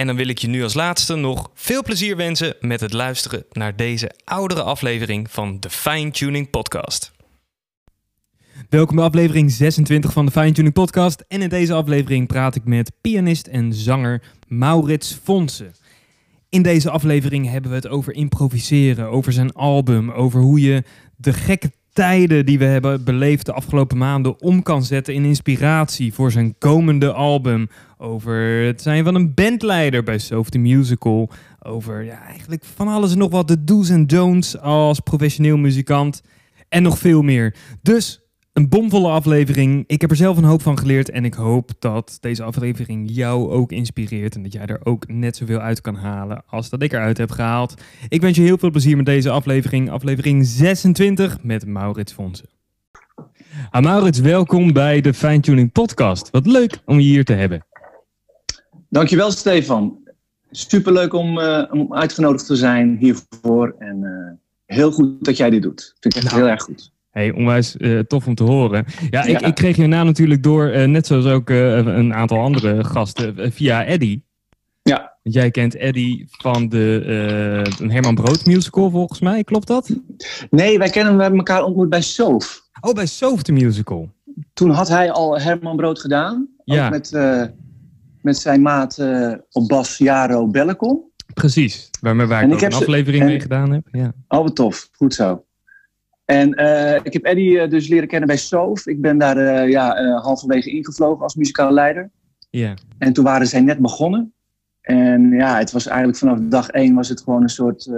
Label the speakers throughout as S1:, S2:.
S1: En dan wil ik je nu als laatste nog veel plezier wensen met het luisteren naar deze oudere aflevering van de Fine Tuning Podcast. Welkom bij aflevering 26 van de Fine Tuning Podcast. En in deze aflevering praat ik met pianist en zanger Maurits Fonsen. In deze aflevering hebben we het over improviseren, over zijn album, over hoe je de gekke tijden die we hebben beleefd de afgelopen maanden om kan zetten in inspiratie voor zijn komende album. Over het zijn van een bandleider bij Soft the Musical. Over ja, eigenlijk van alles en nog wat, de do's en don'ts als professioneel muzikant. En nog veel meer. Dus een bomvolle aflevering. Ik heb er zelf een hoop van geleerd. En ik hoop dat deze aflevering jou ook inspireert. En dat jij er ook net zoveel uit kan halen als dat ik eruit heb gehaald. Ik wens je heel veel plezier met deze aflevering. Aflevering 26 met Maurits Fonsen. Ah, Maurits, welkom bij de Fine Tuning Podcast. Wat leuk om je hier te hebben.
S2: Dankjewel, Stefan. Superleuk om, uh, om uitgenodigd te zijn hiervoor. En uh, heel goed dat jij dit doet. Vind ik echt nou. heel erg goed.
S1: Hey, onwijs uh, tof om te horen. Ja, ik, ik, kreeg je naam natuurlijk door, uh, net zoals ook uh, een aantal andere gasten, via Eddie.
S2: Ja.
S1: Jij kent Eddie van de een Herman Brood musical, volgens mij. Klopt dat?
S2: Nee, wij kennen we hebben elkaar ontmoet bij Soof.
S1: Oh, bij Soof de musical.
S2: Toen had hij al Herman Brood gedaan. Ja. Ook met, met zijn maat op bas Jaro Bellecom.
S1: Precies, waarmee waar ik, ik een aflevering mee gedaan heb. Ja.
S2: Oh, wat tof. Goed zo. En uh, ik heb Eddie uh, dus leren kennen bij Soof. Ik ben daar uh, ja, halverwege ingevlogen als muzikale leider.
S1: Ja. Yeah.
S2: En toen waren zij net begonnen. En ja, het was eigenlijk vanaf dag één was het gewoon een soort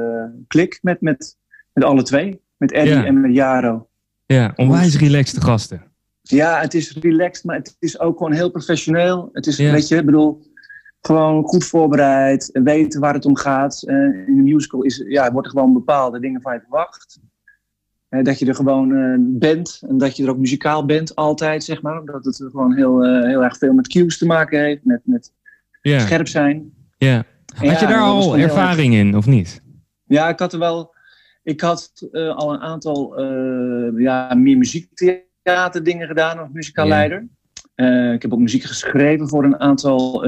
S2: klik met, met, met alle twee. Met Eddie yeah. en met Jaro.
S1: Ja, onwijs relaxed gasten.
S2: Ja, het is relaxed, maar het is ook gewoon heel professioneel. Het is, yeah. weet je, ik bedoel, gewoon goed voorbereid. Weten waar het om gaat. in een musical is, ja, wordt er gewoon bepaalde dingen van je verwacht dat je er gewoon uh, bent en dat je er ook muzikaal bent altijd, zeg maar. Omdat het gewoon heel, uh, heel erg veel met cues te maken heeft, met, met yeah. scherp zijn.
S1: Ja. Had ja, je daar al ervaring in, of niet?
S2: Ja, ik had er wel... Ik had uh, al een aantal ja, meer muziektheater dingen gedaan als muzikaal yeah. leider. ik heb ook muziek geschreven voor een aantal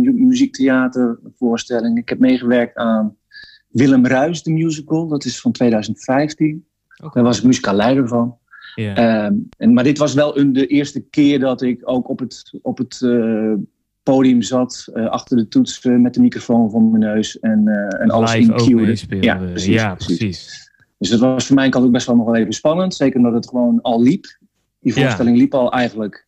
S2: muziektheatervoorstellingen. Ik heb meegewerkt aan Willem Ruis, de musical. Dat is van 2015. Okay. Daar was ik muzikaal leider van.
S1: Yeah.
S2: Um, en, maar dit was wel een, de eerste keer dat ik ook op het, op het uh, podium zat, uh, achter de toets uh, met de microfoon voor mijn neus en, uh, en alles incuede.
S1: Ja, precies, ja precies. precies.
S2: Dus dat was voor mij kant ook best wel nog wel even spannend. Zeker omdat het gewoon al liep. Die voorstelling liep al eigenlijk.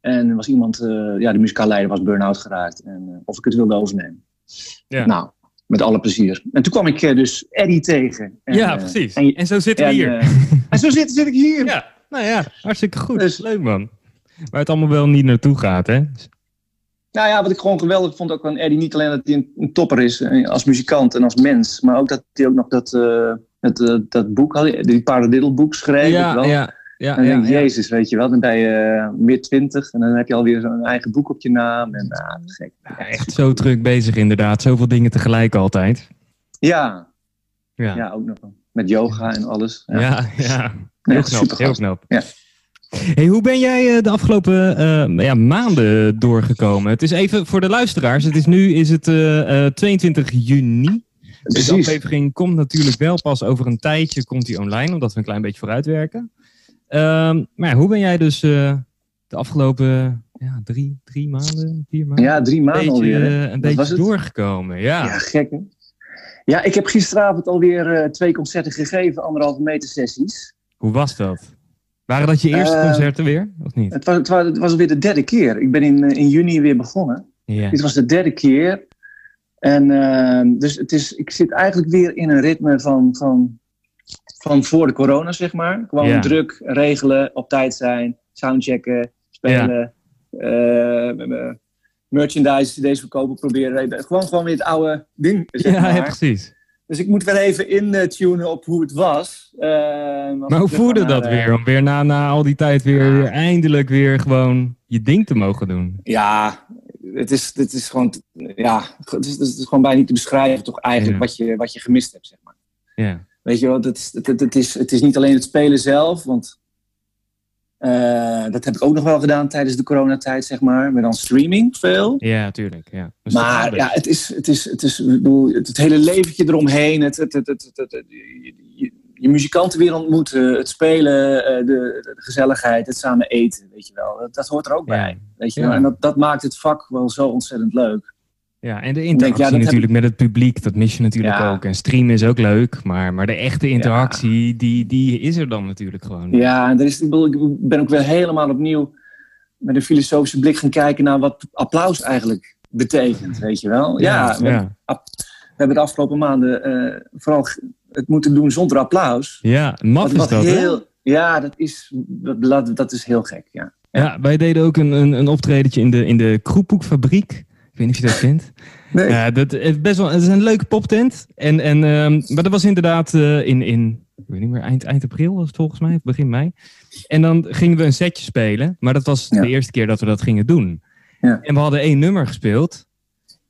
S2: En er was iemand, ja, de muzikaal leider was burn-out geraakt. En of ik het wilde overnemen.
S1: Ja.
S2: Nou, met alle plezier. En toen kwam ik uh, dus Eddie tegen.
S1: En, ja, precies. Uh, en, en, zo zitten we hier.
S2: En zo zit, zit ik hier.
S1: Ja, nou ja, hartstikke goed. Dus, Leuk man. Waar het allemaal wel niet naartoe gaat, hè?
S2: Nou ja, wat ik gewoon geweldig vond ook van Eddie, niet alleen dat hij een, een topper is als muzikant en als mens, maar ook dat hij ook nog dat, het, dat boek had, die Paradiddle schreef.
S1: Ja, wel. ja. Ja,
S2: en dan
S1: denk
S2: ja, Jezus, weet je wel, dan ben je uh, meer twintig en dan heb je alweer zo'n eigen boek op je naam. En, uh, gek.
S1: Ja, echt zo druk bezig inderdaad, zoveel dingen tegelijk altijd.
S2: Ja, ja. ja ook nog met yoga en alles.
S1: Ja, ja, ja. heel, knap, heel knap.
S2: Ja.
S1: Hey, hoe ben jij de afgelopen ja, maanden doorgekomen? Het is even voor de luisteraars. Het is nu is het, 22 juni. Dus de aflevering komt natuurlijk wel pas over een tijdje komt die online, omdat we een klein beetje vooruit Ehm, maar hoe ben jij dus de afgelopen ja, drie, drie maanden, vier maanden.
S2: Ja, drie maanden
S1: beetje,
S2: alweer.
S1: een beetje doorgekomen. Ja,
S2: ja gek hè? Ja, ik heb gisteravond alweer uh, twee concerten gegeven, anderhalve meter sessies.
S1: Hoe was dat? Waren dat je eerste uh, concerten weer, of niet?
S2: Het was, het, was, het was alweer de derde keer. Ik ben in, in juni weer begonnen.
S1: Ja.
S2: Dit was de derde keer. En uh, dus het is, ik zit eigenlijk weer in een ritme van, van, van voor de corona, zeg maar. Gewoon
S1: Ja.
S2: druk, regelen, op tijd zijn, soundchecken, spelen. eh, merchandise, cd's verkopen, proberen. Gewoon, gewoon weer het oude ding, zeg
S1: Ja,
S2: maar.
S1: ja, precies.
S2: Dus ik moet weer even intunen op hoe het was. Eh,
S1: Maar hoe voelde dat
S2: naar, eh,
S1: weer? Om weer na, na al die tijd weer, eindelijk weer gewoon je ding te mogen doen.
S2: Ja, het is, het is gewoon, ja, het is, het is gewoon bijna niet te beschrijven toch eigenlijk wat, je, wat je gemist hebt, zeg maar.
S1: Ja,
S2: Weet je wel, het, is- het, is, het is niet alleen het spelen zelf, want eh, dat heb ik ook nog wel gedaan tijdens de coronatijd, zeg maar. Maar dan streaming veel.
S1: ja tuurlijk. Ja. Dus
S2: Maar ja, het is, het is, het is bedoel, het, het hele leventje eromheen, het, het, het, je, je- muzikanten weer ontmoeten, het spelen, eh, de, de gezelligheid, het samen eten, weet je wel. Dat, dat hoort er ook
S1: Ja.
S2: bij, weet je wel. En dat, dat maakt het vak wel zo ontzettend leuk.
S1: Ja, en de interactie
S2: ja, dat heb
S1: natuurlijk met het publiek, dat mis je natuurlijk
S2: Ja.
S1: ook. En streamen is ook leuk, maar, maar de echte interactie, die, die is er dan natuurlijk gewoon.
S2: Ja, en er is, ik, bedoel, ik ben ook weer helemaal opnieuw met een filosofische blik gaan kijken naar wat applaus eigenlijk betekent, weet je wel. Ja, we, hebben de afgelopen maanden eh, vooral het moeten doen zonder applaus.
S1: ja maf is
S2: Wat
S1: dat, hè?
S2: heel, ja, dat is, dat, dat is heel gek, ja.
S1: Ja, wij deden ook een, een, een optredentje in de, in de Kroephoekfabriek. Weet niet of je dat kent.
S2: Nee.
S1: Ja, dat is best wel. Het is een leuke poptent. En, en, ehm, maar dat was inderdaad eh, in, in. Ik weet niet meer, eind, eind april was het volgens mij, begin mei. En dan gingen we een setje spelen. Maar dat was
S2: Ja.
S1: de eerste keer dat we dat gingen doen.
S2: Ja.
S1: En we hadden één nummer gespeeld.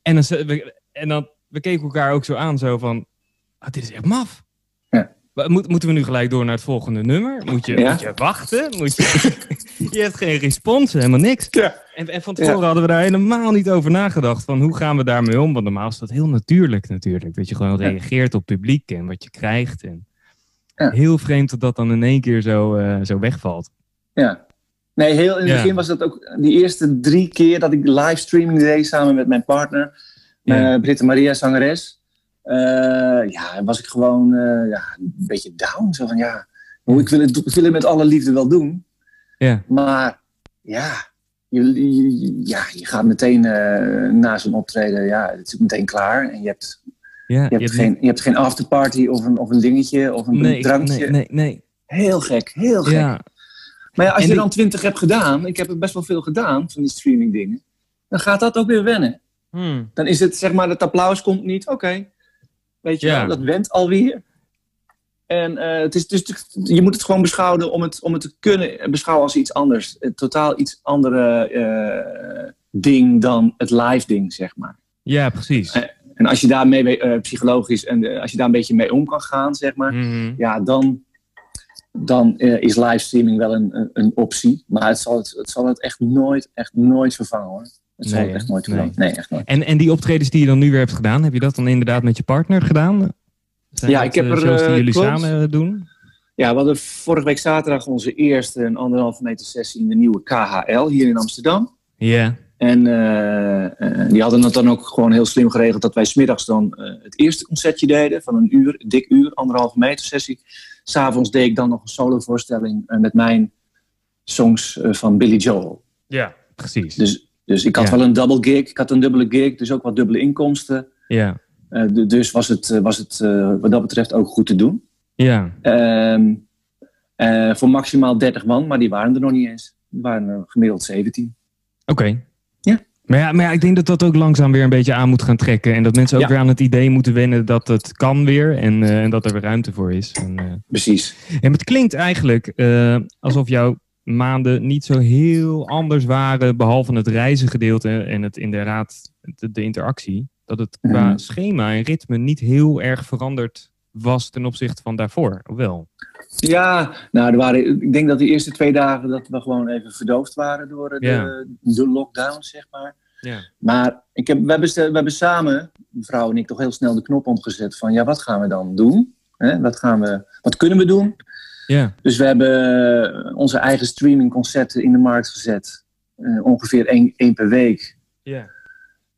S1: En dan, we, en dan we keken elkaar ook zo aan, zo van. Ah, dit is echt maf.
S2: Ja.
S1: Moet, moeten we nu gelijk door naar het volgende nummer? Moet je,
S2: Ja.
S1: moet je wachten? Moet je, je hebt geen respons, helemaal niks.
S2: Ja.
S1: En, en van tevoren hadden we daar helemaal niet over nagedacht. Van hoe gaan we daarmee om? Want normaal is dat heel natuurlijk natuurlijk. Dat je gewoon
S2: Ja.
S1: reageert op publiek en wat je krijgt. En
S2: Ja.
S1: Heel vreemd dat dat dan in één keer zo, eh, zo wegvalt.
S2: Ja. Nee, heel in het begin was dat ook die eerste drie keer dat ik livestreaming deed samen met mijn partner,
S1: Ja.
S2: eh Britta Maria, zangeres. eh, ja, was ik gewoon ja, een beetje down. Zo van ja, ik, wil het, ik wil het met alle liefde wel doen.
S1: Ja.
S2: Maar ja, je, je- ja, je gaat meteen eh, na zo'n optreden, ja, het is meteen klaar. En je hebt,
S1: Ja,
S2: je hebt,
S1: hebt
S2: geen, je hebt geen afterparty of een, of een dingetje of een
S1: nee,
S2: drankje.
S1: nee, nee, nee.
S2: Heel gek, heel gek.
S1: Ja,
S2: Maar ja, als
S1: En
S2: je dan twintig hebt gedaan, ik heb er best wel veel gedaan van die streaming dingen, dan gaat dat ook weer wennen.
S1: Hmm.
S2: Dan is het zeg maar, het applaus komt niet, oké. Weet je
S1: Ja.
S2: wel, dat went alweer. En eh, het is, dus, je moet het gewoon beschouwen om het, om het te kunnen beschouwen als iets anders. Een totaal iets andere eh, ding dan het live ding, zeg maar.
S1: ja precies.
S2: En als je daarmee eh, psychologisch en eh, als je daar een beetje mee om kan gaan, zeg maar,
S1: Mhm.
S2: ja, dan, dan eh, is livestreaming wel een, een, optie. Maar het zal het, het zal het echt nooit, echt nooit vervangen hoor. Het zal
S1: Nee,
S2: het echt nooit
S1: nee.
S2: vervangen. Nee, echt nooit.
S1: En, en die optredens die je dan nu weer hebt gedaan, heb je dat dan inderdaad met je partner gedaan? Zijn
S2: Ja, ik heb
S1: eh,
S2: er,
S1: shows die
S2: eh,
S1: jullie
S2: klopt.
S1: samen eh, doen?
S2: Ja, we hadden vorige week zaterdag onze eerste een anderhalve meter sessie in de nieuwe KHL hier in Amsterdam.
S1: Ja.
S2: En die hadden het dan ook gewoon heel slim geregeld dat wij smiddags dan het eerste concertje deden van een uur, een dik uur, anderhalve meter sessie. S'avonds deed ik dan nog een solovoorstelling eh, met mijn songs van Billy Joel.
S1: Ja, precies.
S2: Dus, dus ik had
S1: Ja.
S2: wel een double gig, ik had een dubbele gig, dus ook wat dubbele inkomsten.
S1: Ja.
S2: Eh, du- dus was het, eh, was het eh, wat dat betreft ook goed te doen.
S1: Ja.
S2: Ehm, eh, voor maximaal 30 man, maar die waren er nog niet eens. Er waren er gemiddeld 17.
S1: Oké.
S2: Ja.
S1: Maar ja, maar ja, ik denk dat dat ook langzaam weer een beetje aan moet gaan trekken. En dat mensen ook
S2: Ja.
S1: weer aan het idee moeten wennen dat het kan weer. En, en dat er weer ruimte voor is. En,
S2: Precies.
S1: en het klinkt eigenlijk alsof jouw maanden niet zo heel anders waren. Behalve het reizengedeelte en het inderdaad de, de interactie. Dat het qua schema en ritme niet heel erg veranderd was ten opzichte van daarvoor. Wel?
S2: Ja, nou, er waren, ik denk dat de eerste twee dagen dat we gewoon even verdoofd waren door de, de lockdown, zeg maar. Ja. Maar ik heb, we, hebben, we hebben samen, mevrouw en ik, toch heel snel de knop omgezet van ja, wat gaan we dan doen? Hè? Wat, gaan we, wat kunnen we doen? Ja. Dus we hebben onze eigen streamingconcerten in de markt gezet. Uh, ongeveer één, één per week. Ja.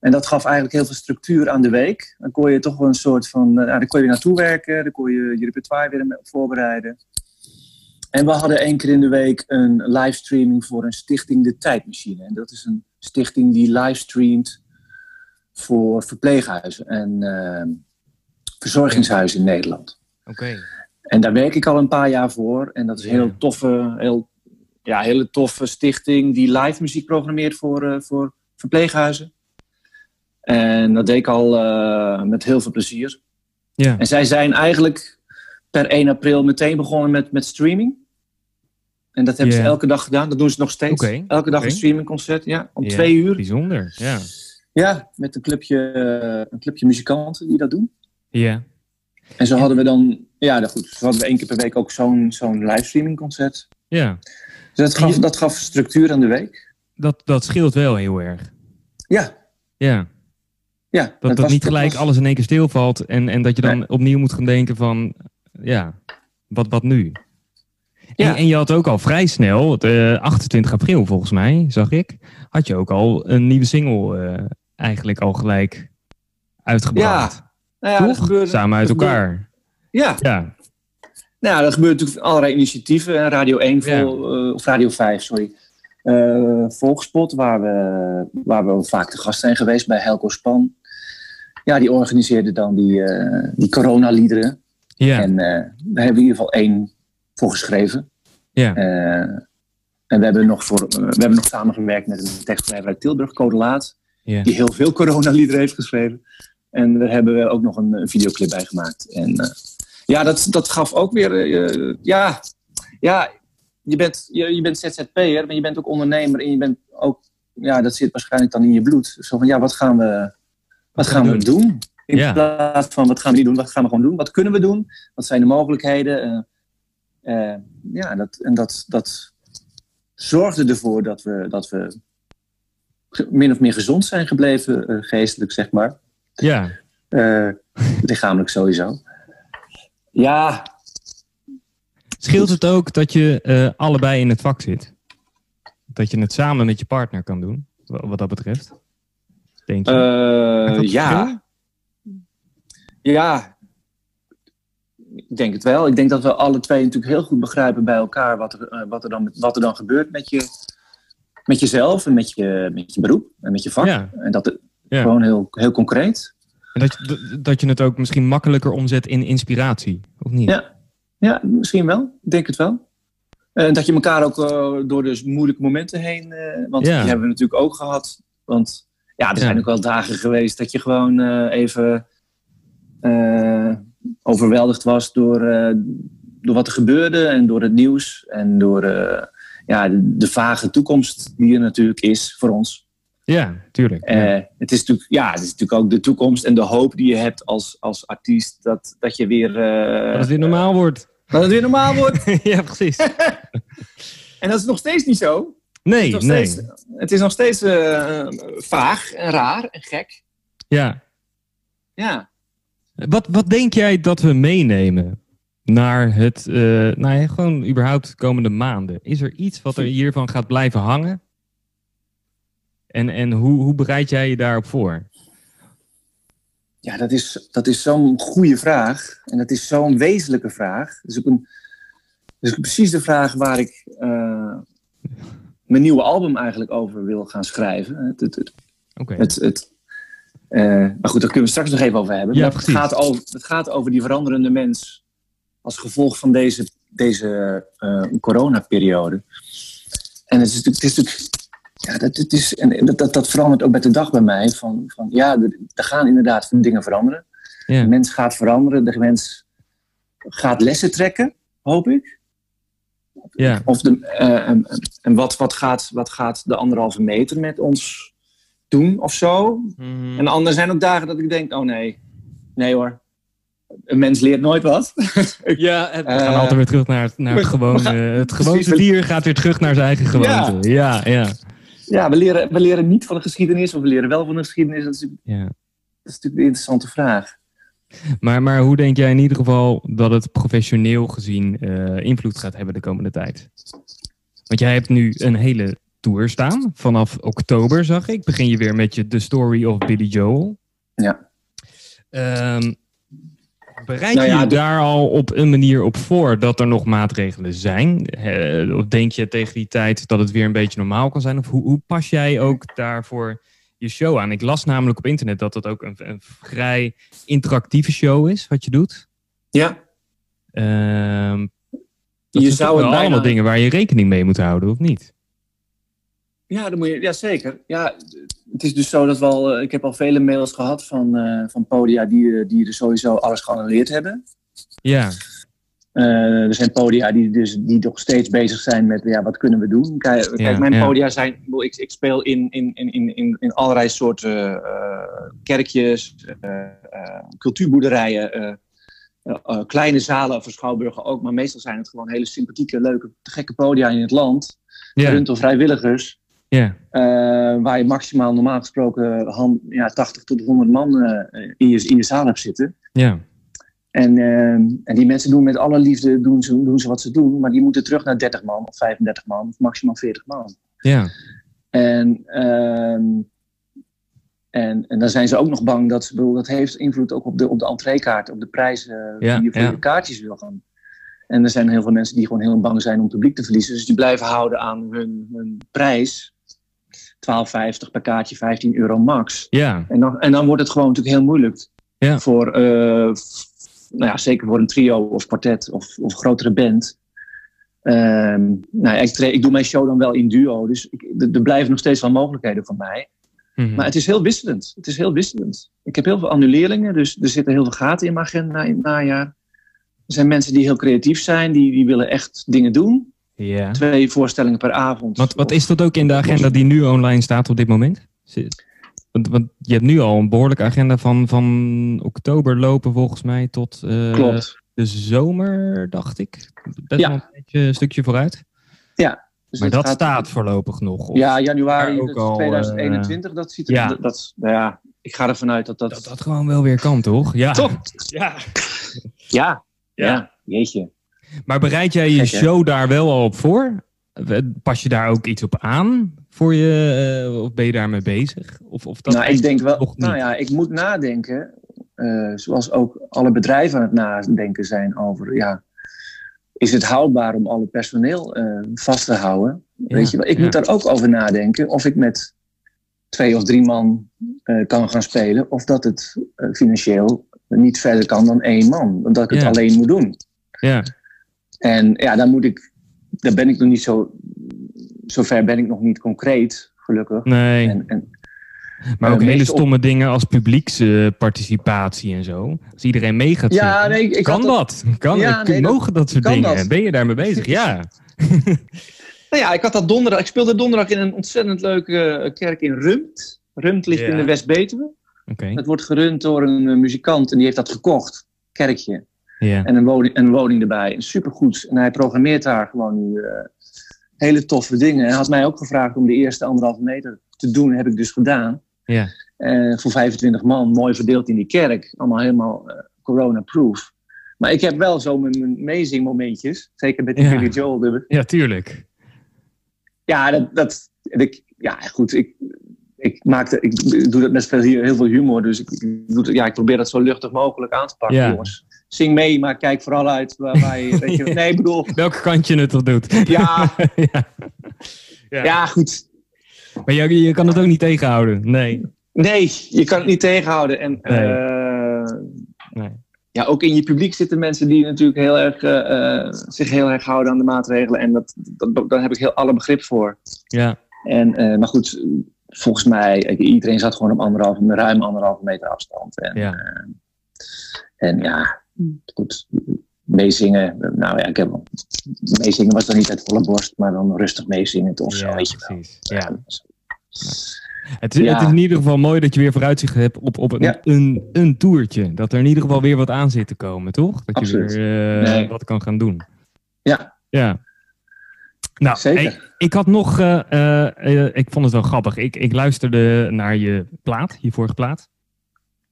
S2: En dat gaf eigenlijk heel veel structuur aan de week. Dan kon je toch wel een soort van, uh, dan kon je weer naartoe werken, dan kon je je repertoire weer voorbereiden. En we hadden één keer in de week een livestreaming voor een stichting De Tijdmachine. En dat is een stichting die livestreamt voor verpleeghuizen en uh, verzorgingshuizen in Nederland. Oké. En daar werk ik al een paar jaar voor. En dat is een heel toffe, heel, ja, hele toffe stichting die live muziek programmeert voor, uh, voor verpleeghuizen. En dat deed ik al uh, met heel veel plezier. Ja. En zij zijn eigenlijk per 1 april meteen begonnen met, met streaming. En dat hebben ze elke dag gedaan. Dat doen ze nog steeds. Elke dag een streamingconcert. Ja, om twee uur.
S1: Bijzonder, ja.
S2: Ja, met een clubje, een clubje muzikanten die dat doen. Ja. En zo hadden we dan, ja, nou goed, zo hadden we één keer per week ook zo'n zo'n livestreamingconcert. Ja. Dus dat gaf, dat gaf structuur aan de week.
S1: Dat, dat scheelt wel heel erg.
S2: Ja.
S1: Ja. Ja, dat, dat, niet gelijk alles in één keer stilvalt en, en dat je dan opnieuw moet gaan denken van, ja, wat, wat nu? Ja. En, je had ook al vrij snel, uh, 28 april volgens mij, zag ik, had je ook al een nieuwe single uh, eigenlijk al gelijk uitgebracht. Ja, nou ja dat gebeurde, Samen uit elkaar.
S2: Ja. ja. Nou, dat gebeurt natuurlijk allerlei initiatieven. Radio 1 vol, uh, of Radio 5, sorry. Uh, Volkspot, waar we, waar we vaak te gast zijn geweest bij Helco Span. Ja, die organiseerde dan die, uh, die coronaliederen. Ja. En daar hebben we in ieder geval één voor geschreven. Ja. en we hebben nog, voor, we hebben nog samengewerkt met een tekstschrijver uit Tilburg, Code Laat. Ja. Die heel veel coronaliederen heeft geschreven. En daar hebben we ook nog een, een videoclip bij gemaakt. En ja, dat, dat gaf ook weer... Ja, ja, je bent, je, je bent ZZP'er, maar je bent ook ondernemer. En je bent ook... Ja, dat zit waarschijnlijk dan in je bloed. Zo van, ja, wat gaan we, wat gaan we doen? In ja. plaats van, wat gaan we niet doen? Wat gaan we gewoon doen? Wat kunnen we doen? Wat zijn de mogelijkheden? Uh, ja, dat, en dat, dat zorgde ervoor dat we, dat we min of meer gezond zijn gebleven, geestelijk, zeg maar. Ja. Lichamelijk sowieso. Ja.
S1: Scheelt het ook dat je allebei in het vak zit? Dat je het samen met je partner kan doen, wat dat betreft? Denk je?
S2: Uh, ja. Ja. Ik denk het wel. Ik denk dat we alle twee natuurlijk heel goed begrijpen bij elkaar wat er, wat er, dan, wat er dan gebeurt met, je, met jezelf en met je, met je beroep en met je vak. Ja. En dat, gewoon heel, heel concreet.
S1: En dat, je, dat je het ook misschien makkelijker omzet in inspiratie, of niet?
S2: Ja, ja misschien wel. Ik denk het wel. En dat je elkaar ook uh, door de moeilijke momenten heen... Uh, want die hebben we natuurlijk ook gehad. Want ja, er zijn ook wel dagen geweest dat je gewoon uh, even overweldigd was door, door wat er gebeurde en door het nieuws en door ja, de, de, vage toekomst die er natuurlijk is voor ons.
S1: Ja, tuurlijk.
S2: Uh, het, is natuurlijk, ja, het is natuurlijk ook de toekomst en de hoop die je hebt als, als artiest dat, dat je weer. Uh,
S1: dat het weer normaal wordt.
S2: Dat het weer normaal wordt.
S1: ja, precies.
S2: en dat is nog steeds niet zo.
S1: Nee, het nee.
S2: Steeds, het is nog steeds uh, vaag en raar en gek.
S1: Ja.
S2: Ja.
S1: Wat, wat denk jij dat we meenemen naar het, nou ja, gewoon überhaupt de komende maanden? Is er iets wat er hiervan gaat blijven hangen? En, en hoe, hoe bereid jij je daarop voor?
S2: Ja, dat is, dat is zo'n goede vraag. En dat is zo'n wezenlijke vraag. Dat is ook, een, dat is precies de vraag waar ik uh, mijn nieuwe album eigenlijk over wil gaan schrijven. Het, het, het, okay. het, het uh, maar goed, daar kunnen we straks nog even over hebben. Ja, het, gaat over, het gaat over die veranderende mens als gevolg van deze, deze uh, coronaperiode. En het is, het is natuurlijk ja, dat, het is, en dat, dat, dat verandert ook met de dag bij mij. Van, van, ja, er, er gaan inderdaad dingen veranderen. Ja. De mens gaat veranderen. De mens gaat lessen trekken, hoop ik. Ja. Of de, uh, en, en wat, wat, gaat, wat gaat de anderhalve meter met ons doen of zo? Mm. En er zijn ook dagen dat ik denk, oh nee, nee hoor. een mens leert nooit wat.
S1: ja, we gaan uh, altijd weer terug naar, naar het gewone. het gewone dier gaat weer terug naar zijn eigen gewoonte. Ja, ja. ja.
S2: ja we, leren, we leren niet van de geschiedenis, of we leren wel van de geschiedenis. Dat is, ja. dat is natuurlijk een interessante vraag.
S1: Maar, maar hoe denk jij in ieder geval dat het professioneel gezien uh, invloed gaat hebben de komende tijd? Want jij hebt nu een hele tour staan. Vanaf oktober zag ik. Begin je weer met je The Story of Billy Joel.
S2: Ja.
S1: Um, bereid nou je daar al op een manier op voor dat er nog maatregelen zijn? of denk je tegen die tijd dat het weer een beetje normaal kan zijn? Of hoe, hoe pas jij ook daarvoor je show aan? Ik las namelijk op internet dat het ook een, een vrij interactieve show is, wat je doet.
S2: Ja.
S1: Um, je zou het allemaal dingen waar je rekening mee moet houden, of niet?
S2: Ja, dan moet je, ja, zeker. Ja, het is dus zo dat we al, eh, ik heb al vele mails gehad van, uh, van podia die, eh, die er sowieso alles geannuleerd hebben.
S1: Ja.
S2: Uh, er zijn podia die, dus, die nog steeds bezig zijn met ja, wat kunnen we doen. Kijk, kijk mijn podia zijn. Ik, ik speel in, in, in, in, in allerlei soorten uh, kerkjes, uh, cultuurboerderijen, kleine zalen voor schouwburgen ook. Maar meestal zijn het gewoon hele sympathieke, leuke, gekke podia in het land. Rund door vrijwilligers.
S1: Ja.
S2: waar je maximaal normaal gesproken ja, 80 tot 100 man in, je, in je zaal hebt zitten.
S1: Ja.
S2: En, uh, en die mensen doen met alle liefde doen ze, doen ze wat ze doen, maar die moeten terug naar 30 man of 35 man of maximaal 40 man.
S1: Ja.
S2: En, uh, en, en dan zijn ze ook nog bang dat ze, dat heeft invloed ook op de, op de entreekaart, op de prijzen ja, die je voor ja. je kaartjes wil gaan. En er zijn heel veel mensen die gewoon heel bang zijn om publiek te verliezen. Dus die blijven houden aan hun, hun prijs. 12,50 per kaartje, 15 euro max.
S1: Ja.
S2: En, dan, en dan wordt het gewoon natuurlijk heel moeilijk.
S1: Ja.
S2: Voor, uh, nou ja, zeker voor een trio of kwartet of, of grotere band. Um, nou, ik, ik, doe mijn show dan wel in duo, dus ik, er blijven nog steeds wel mogelijkheden voor mij. Mm -hmm. Maar het is heel wisselend. Het is heel wisselend. Ik heb heel veel annuleringen, dus er zitten heel veel gaten in mijn agenda in het najaar. Er zijn mensen die heel creatief zijn, die, die willen echt dingen doen. Twee voorstellingen per avond.
S1: Wat, wat is dat ook in de agenda die nu online staat op dit moment? Want, want, je hebt nu al een behoorlijke agenda van, van oktober lopen volgens mij tot uh,
S2: Klopt.
S1: de zomer, dacht ik. Best
S2: ja.
S1: wel een, beetje, een stukje vooruit.
S2: Ja.
S1: Dus maar dat, gaat... staat voorlopig nog.
S2: Of ja, januari ook al, 2021, uh, dat ziet er... Ja. Dat, dat, nou ja, ik ga ervan uit dat dat...
S1: Dat dat gewoon wel weer kan, toch? Ja.
S2: Toch?
S1: Ja.
S2: ja. Ja. Jeetje.
S1: Maar bereid jij je Kijk, show daar wel al op voor? Pas je daar ook iets op aan voor je, uh, of ben je daarmee bezig? Of, of dat
S2: nou, ik denk wel, nou ja, ik moet nadenken, uh, zoals ook alle bedrijven aan het nadenken zijn over, ja, is het houdbaar om alle personeel uh, vast te houden? Ja, Weet je, ik ja. moet daar ook over nadenken of ik met twee of drie man kan gaan spelen, of dat het financieel niet verder kan dan één man, dat ik het alleen moet doen.
S1: Ja,
S2: En ja, daar moet ik, daar ben ik nog niet zo, zover ben ik nog niet concreet, gelukkig.
S1: nee.
S2: En, en,
S1: maar ook hele
S2: op-
S1: stomme dingen als publieksparticipatie en zo. Als iedereen mee gaat
S2: Ja,
S1: zingen.
S2: nee, ik
S1: kan dat? Kan,
S2: Ja, nee,
S1: mogen dat soort dingen?
S2: dat.
S1: Ben je daarmee bezig? Ja.
S2: Nou ja, ik had dat donderdag. Ik speelde donderdag in een ontzettend leuke eh, kerk in Rumpt. Rumpt ligt
S1: Ja.
S2: in de West-Betuwe. Het wordt gerund door een eh, muzikant en die heeft dat gekocht. Kerkje. En een woning, een woning erbij. Supergoed. En hij programmeert daar gewoon nu eh, hele toffe dingen. Hij had mij ook gevraagd om de eerste anderhalve meter te doen. heb ik dus gedaan. Eh, voor 25 man, mooi verdeeld in die kerk. Allemaal helemaal eh, corona-proof. Maar ik heb wel zo mijn, mijn meezingmomentjes. Zeker met die
S1: Ja.
S2: Joel.
S1: ja, tuurlijk.
S2: Ja, dat, dat, ik, ja, goed. Ik, ik, maakte, ik doe dat met heel veel humor. Dus ik, ik, doe, ja, ik probeer dat zo luchtig mogelijk aan te pakken,
S1: Ja.
S2: jongens. Zing mee, maar kijk vooral uit waar, waar je... Weet je nee, ik bedoel...
S1: Welke kant je het toch doet.
S2: Ja,
S1: ja. Ja.
S2: ja, goed.
S1: Maar je, je kan het ook niet tegenhouden. Nee.
S2: Nee, je kan het niet tegenhouden. En
S1: Nee.
S2: eh,
S1: nee.
S2: ja, ook in je publiek zitten mensen die natuurlijk heel erg, eh, eh, zich heel erg houden aan de maatregelen. En dat, dat, daar heb ik heel alle begrip voor.
S1: Ja.
S2: En, eh, maar goed, volgens mij, iedereen zat gewoon op anderhalve, ruim anderhalve meter afstand. En,
S1: Ja.
S2: eh, en ja, goed, meezingen. Nou ja, ik heb meezingen was dan niet uit volle borst, maar dan rustig meezingen of zo,
S1: ja,
S2: weet je wel.
S1: precies. Ja. Het is, het is in ieder geval mooi dat je weer vooruitzicht hebt op, op een, een, een toertje. Dat er in ieder geval weer wat aan zit te komen, toch? Dat
S2: Absoluut.
S1: je weer wat kan gaan doen.
S2: Ja.
S1: Ja. Nou, ik had nog, uh, ik vond het wel grappig. Ik, ik luisterde naar je plaat, je vorige plaat.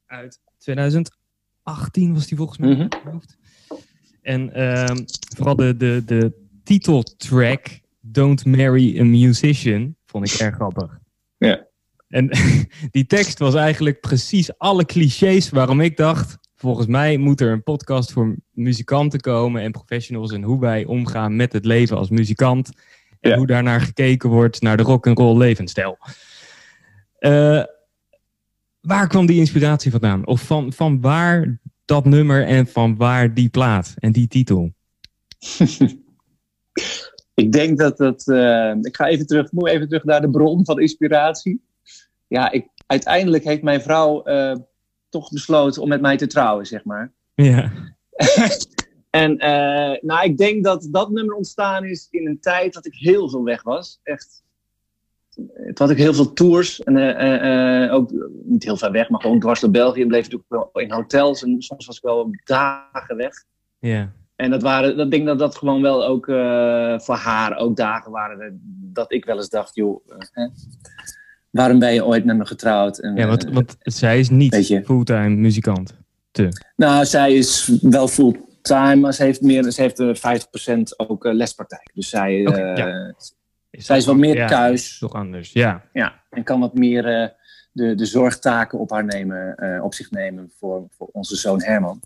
S1: Uit 2018 was die volgens mij. Mm -hmm. En ehm, vooral de, de, de titeltrack, Don't Marry a Musician, vond ik erg grappig.
S2: Ja.
S1: En die tekst was eigenlijk precies alle clichés waarom ik dacht, volgens mij moet er een podcast voor muzikanten komen en professionals en hoe wij omgaan met het leven als muzikant. En ja. hoe daarnaar gekeken wordt naar de rock and roll levensstijl. Uh, waar kwam die inspiratie vandaan? Of van, van waar dat nummer en van waar die plaat en die titel?
S2: ik denk dat dat. Uh, ik ga even terug, moet even terug naar de bron van inspiratie. Ja, ik, uiteindelijk heeft mijn vrouw uh, toch besloten om met mij te trouwen, zeg maar.
S1: Ja.
S2: en uh, nou, ik denk dat dat nummer ontstaan is in een tijd dat ik heel veel weg was. Echt. Toen had ik heel veel tours. En uh, ook niet heel ver weg, maar gewoon dwars door België. Bleef natuurlijk wel in hotels. En soms was ik wel dagen weg.
S1: Ja.
S2: En dat waren, dat denk dat dat gewoon wel ook voor haar ook dagen waren. Dat ik wel eens dacht, joh, waarom ben je ooit met me getrouwd? En,
S1: ja, want, want zij is niet fulltime muzikant. Te.
S2: Nou, zij is wel fulltime, maar ze heeft, meer, ze heeft 50% ook lespraktijk. Dus zij, okay, ja. Is zij is wat meer
S1: ja,
S2: thuis.
S1: Toch anders, ja.
S2: Ja, en kan wat meer uh, de, de zorgtaken op haar nemen, uh, op zich nemen voor, voor onze zoon Herman.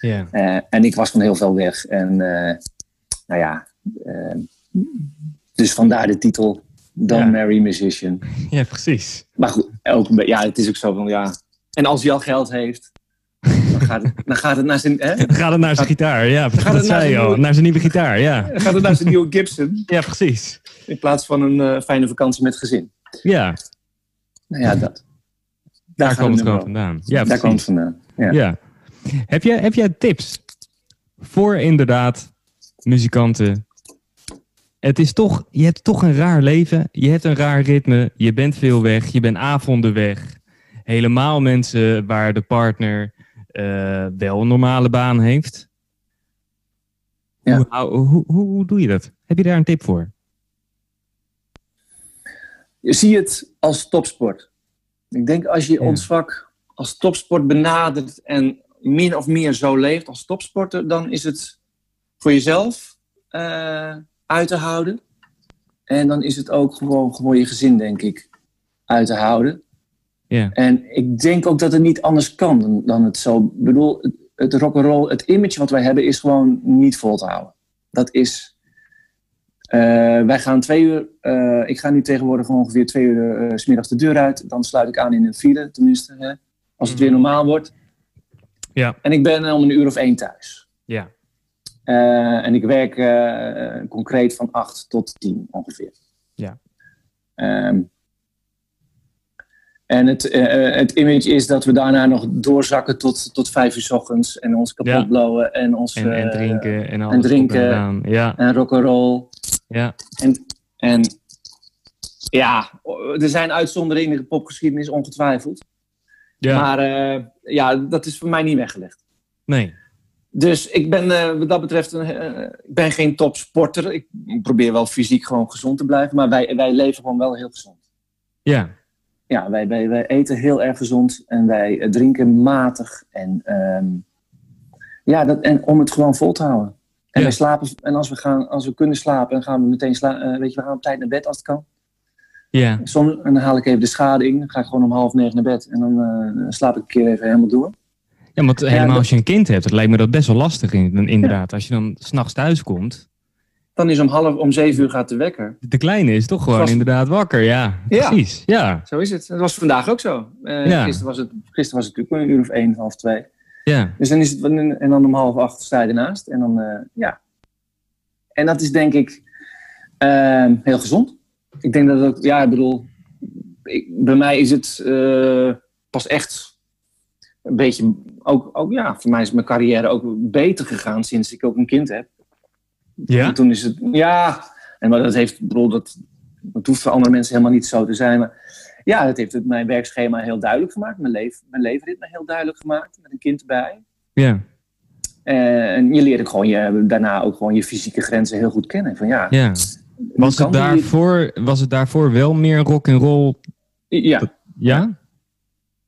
S1: Ja.
S2: Uh, en ik was van heel veel weg. En nou ja, dus vandaar de titel Don't ja. Marry Musician.
S1: Ja, precies.
S2: Maar goed, ook, ja, het is ook zo van ja. En als hij al geld heeft, dan gaat het, dan gaat het naar zijn. Hè?
S1: Dan gaat het naar zijn gitaar, ja. Gaat dat zei je al. Nieuwe... Naar zijn nieuwe gitaar, ja.
S2: Dan gaat het naar zijn nieuwe Gibson.
S1: Ja, precies.
S2: In plaats van een uh, fijne vakantie met gezin.
S1: Ja.
S2: Nou ja, dat.
S1: Daar, daar komt het gewoon vandaan. Ja,
S2: daar komt het vandaan. Ja.
S1: ja. Heb, jij, heb jij tips voor inderdaad muzikanten het is toch, je hebt toch een raar leven. Je hebt een raar ritme. Je bent veel weg. Je bent avonden weg. Helemaal mensen waar de partner wel een normale baan heeft.
S2: Ja.
S1: Hoe, hoe, hoe, hoe, doe je dat? Heb je daar een tip voor?
S2: Je ziet het als topsport. Ik denk als je ja. ons vak als topsport benadert en min of meer zo leeft als topsporter, dan is het voor jezelf uh, uit te houden. En dan is het ook gewoon, gewoon je gezin, denk ik, uit te houden. En ik denk ook dat het niet anders kan dan, dan het zo. Ik bedoel, het, het rock'n'roll, het image wat wij hebben, is gewoon niet vol te houden. Dat is. Uh, wij gaan twee uur. Uh, ik ga nu tegenwoordig ongeveer twee uur uh, smiddags de deur uit. Dan sluit ik aan in een file, tenminste. Hè, als het weer normaal wordt.
S1: Ja.
S2: En ik ben om een uur of één thuis.
S1: Ja.
S2: Uh, en ik werk uh, concreet van 8 tot 10 ongeveer.
S1: Ja.
S2: Um, en het, uh, het image is dat we daarna nog doorzakken tot, tot 5 uur s ochtends en ons kapot ja. blowen en ons.
S1: En, en drinken en alles.
S2: En drinken
S1: en, ja.
S2: en rock'n'roll.
S1: Ja.
S2: En, en ja, er zijn uitzonderingen in de popgeschiedenis ongetwijfeld.
S1: Ja.
S2: Maar ja, dat is voor mij niet weggelegd.
S1: Nee.
S2: Dus ik ben uh, wat dat betreft een, uh, ik ben geen topsporter. Ik probeer wel fysiek gewoon gezond te blijven. Maar wij, wij leven gewoon wel heel gezond.
S1: Ja.
S2: Ja, wij, wij, wij eten heel erg gezond. En wij uh, drinken matig. En, um, ja, dat, en om het gewoon vol te houden. En,
S1: Ja.
S2: wij slapen, en als, we gaan, als we kunnen slapen, dan gaan we meteen slapen. weet je, we gaan op tijd naar bed als het kan.
S1: Ja.
S2: Soms en dan haal ik even de schade in. Dan ga ik gewoon om half negen naar bed. En dan uh, slaap ik een keer even helemaal door.
S1: Ja, want helemaal
S2: dat-
S1: als je een kind hebt, het lijkt me dat best wel lastig in, inderdaad. Als je dan s'nachts thuis komt.
S2: Dan is om half, om zeven uur gaat de wekker.
S1: De kleine is toch gewoon inderdaad wakker, ja.
S2: Ja.
S1: Precies, ja.
S2: Zo is het. Dat was vandaag ook zo. Eh,
S1: Ja.
S2: gisteren, was het, gisteren was het natuurlijk een uur of één, half twee.
S1: Ja,
S2: Dus dan is het, en dan om half acht sta je ernaast. En dan, eh, ja. En dat is denk ik ehm, heel gezond. Ik denk dat het ook, ja, ik bedoel, ik, bij mij is het eh, pas echt een beetje, ook, ook, ja, voor mij is mijn carrière ook beter gegaan sinds ik ook een kind heb.
S1: Ja?
S2: En toen is het, ja, en maar dat heeft, bedoel, dat, dat hoeft voor andere mensen helemaal niet zo te zijn. Maar Ja, dat heeft mijn werkschema heel duidelijk gemaakt. Mijn, leef, mijn leefritme heel duidelijk gemaakt. Met een kind erbij.
S1: Ja.
S2: En je leert ook gewoon je, daarna ook gewoon je fysieke grenzen heel goed kennen. Van, ja,
S1: ja. Was, het daarvoor, was het daarvoor wel meer rock and roll?
S2: Ja.
S1: Ja?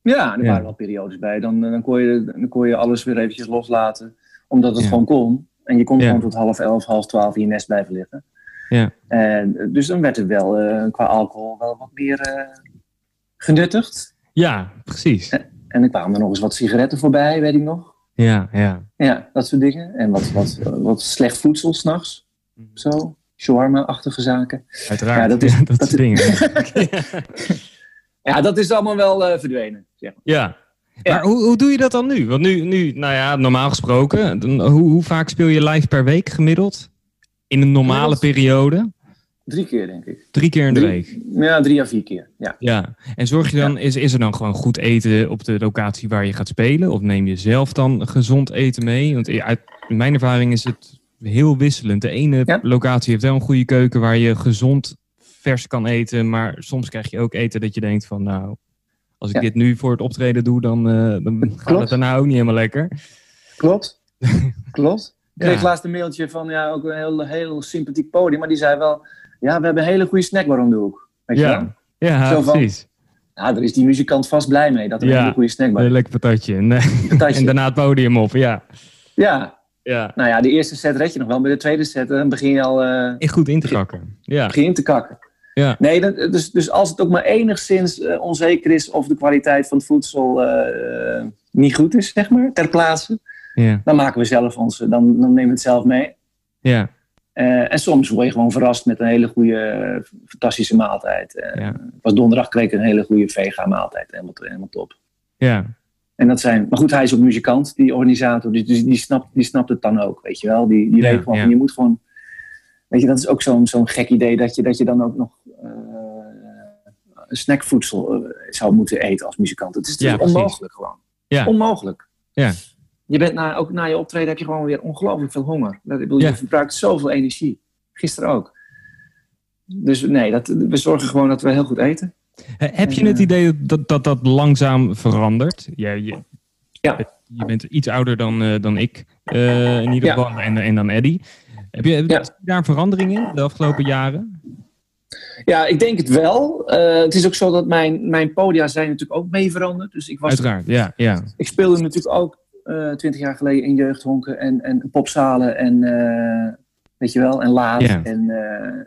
S2: Ja, er waren wel periodes bij. Dan, dan, kon je, dan kon je alles weer eventjes loslaten. Omdat het gewoon kon. En je kon gewoon tot half elf, half twaalf in je nest blijven liggen.
S1: Ja.
S2: En, dus dan werd het wel uh, qua alcohol wel wat meer uh, genuttigd.
S1: Ja, precies.
S2: En, en dan kwamen er nog eens wat sigaretten voorbij, weet ik nog.
S1: Ja, ja.
S2: Ja, dat soort dingen. En wat, wat, wat slecht voedsel s'nachts. Zo. Shawarma-achtige zaken.
S1: Uiteraard. Ja, dat is ja, dat, dat dingen.
S2: ja, dat is allemaal wel uh, verdwenen. Zeg maar.
S1: Ja. Maar hoe, hoe doe je dat dan nu? Want nu, nu nou ja, normaal gesproken, hoe, hoe vaak speel je live per week gemiddeld? In een normale periode?
S2: Drie keer, denk ik.
S1: Drie keer in de week?
S2: Ja, drie à vier keer. Ja.
S1: ja. En zorg je dan, is, is er dan gewoon goed eten op de locatie waar je gaat spelen? Of neem je zelf dan gezond eten mee? Want uit mijn ervaring is het heel wisselend. De ene locatie heeft wel een goede keuken waar je gezond vers kan eten. Maar soms krijg je ook eten dat je denkt van nou, als ik dit nu voor het optreden doe, dan, uh, dan gaat het daarna ook niet helemaal lekker.
S2: Klopt. Klopt. Ik kreeg laatst een mailtje van ja, ook een heel, heel sympathiek podium. Maar die zei wel, ja, we hebben een hele goede snackbar om de hoek. Weet je
S1: ja, ja precies.
S2: Ja, daar is die muzikant vast blij mee dat er een hele goede snackbar is.
S1: Een lekker patatje. En, patatje. en daarna het podium op, ja.
S2: Ja. ja. Nou ja, de eerste set red je nog wel. Bij de tweede set dan begin je al... Uh,
S1: goed in te kakken. Ja.
S2: Begin in te kakken.
S1: Ja.
S2: Nee, dus, dus als het ook maar enigszins uh, onzeker is of de kwaliteit van het voedsel uh, niet goed is, zeg maar, ter plaatse,
S1: ja.
S2: dan maken we zelf ons, dan, dan nemen we het zelf mee.
S1: Ja.
S2: Uh, en soms word je gewoon verrast met een hele goede, fantastische maaltijd.
S1: Ja.
S2: was donderdag kreeg ik een hele goede vega maaltijd, helemaal, helemaal top.
S1: Ja.
S2: En dat zijn, maar goed, hij is ook muzikant, die organisator, dus, dus die, snapt, die snapt het dan ook, weet je wel. Die, die weet gewoon, je moet gewoon Weet je, dat is ook zo'n zo'n gek idee dat je, dat je dan ook nog uh, snackvoedsel uh, zou moeten eten als muzikant. Het is, is onmogelijk gewoon.
S1: Ja.
S2: Onmogelijk.
S1: Ja.
S2: Je bent na, ook na je optreden heb je gewoon weer ongelooflijk veel honger. Dat, bedoel, Je verbruikt zoveel energie. Gisteren ook. Dus nee, dat, we zorgen gewoon dat we heel goed eten.
S1: Heb je het eh, idee dat dat, dat langzaam verandert? Ja, je,
S2: ja.
S1: je bent iets ouder dan, dan ik, in ieder geval, en, en dan Eddie. Heb je, ja. daar een verandering in de afgelopen jaren?
S2: Ja, ik denk het wel. Uh, het is ook zo dat mijn, mijn podia zijn natuurlijk ook mee veranderd. Dus ik was,
S1: Uiteraard, ja. ja.
S2: Ik speelde natuurlijk ook eh, twintig jaar geleden in jeugdhonken en, en popzalen en uh, weet je wel, en laat. Yeah. En,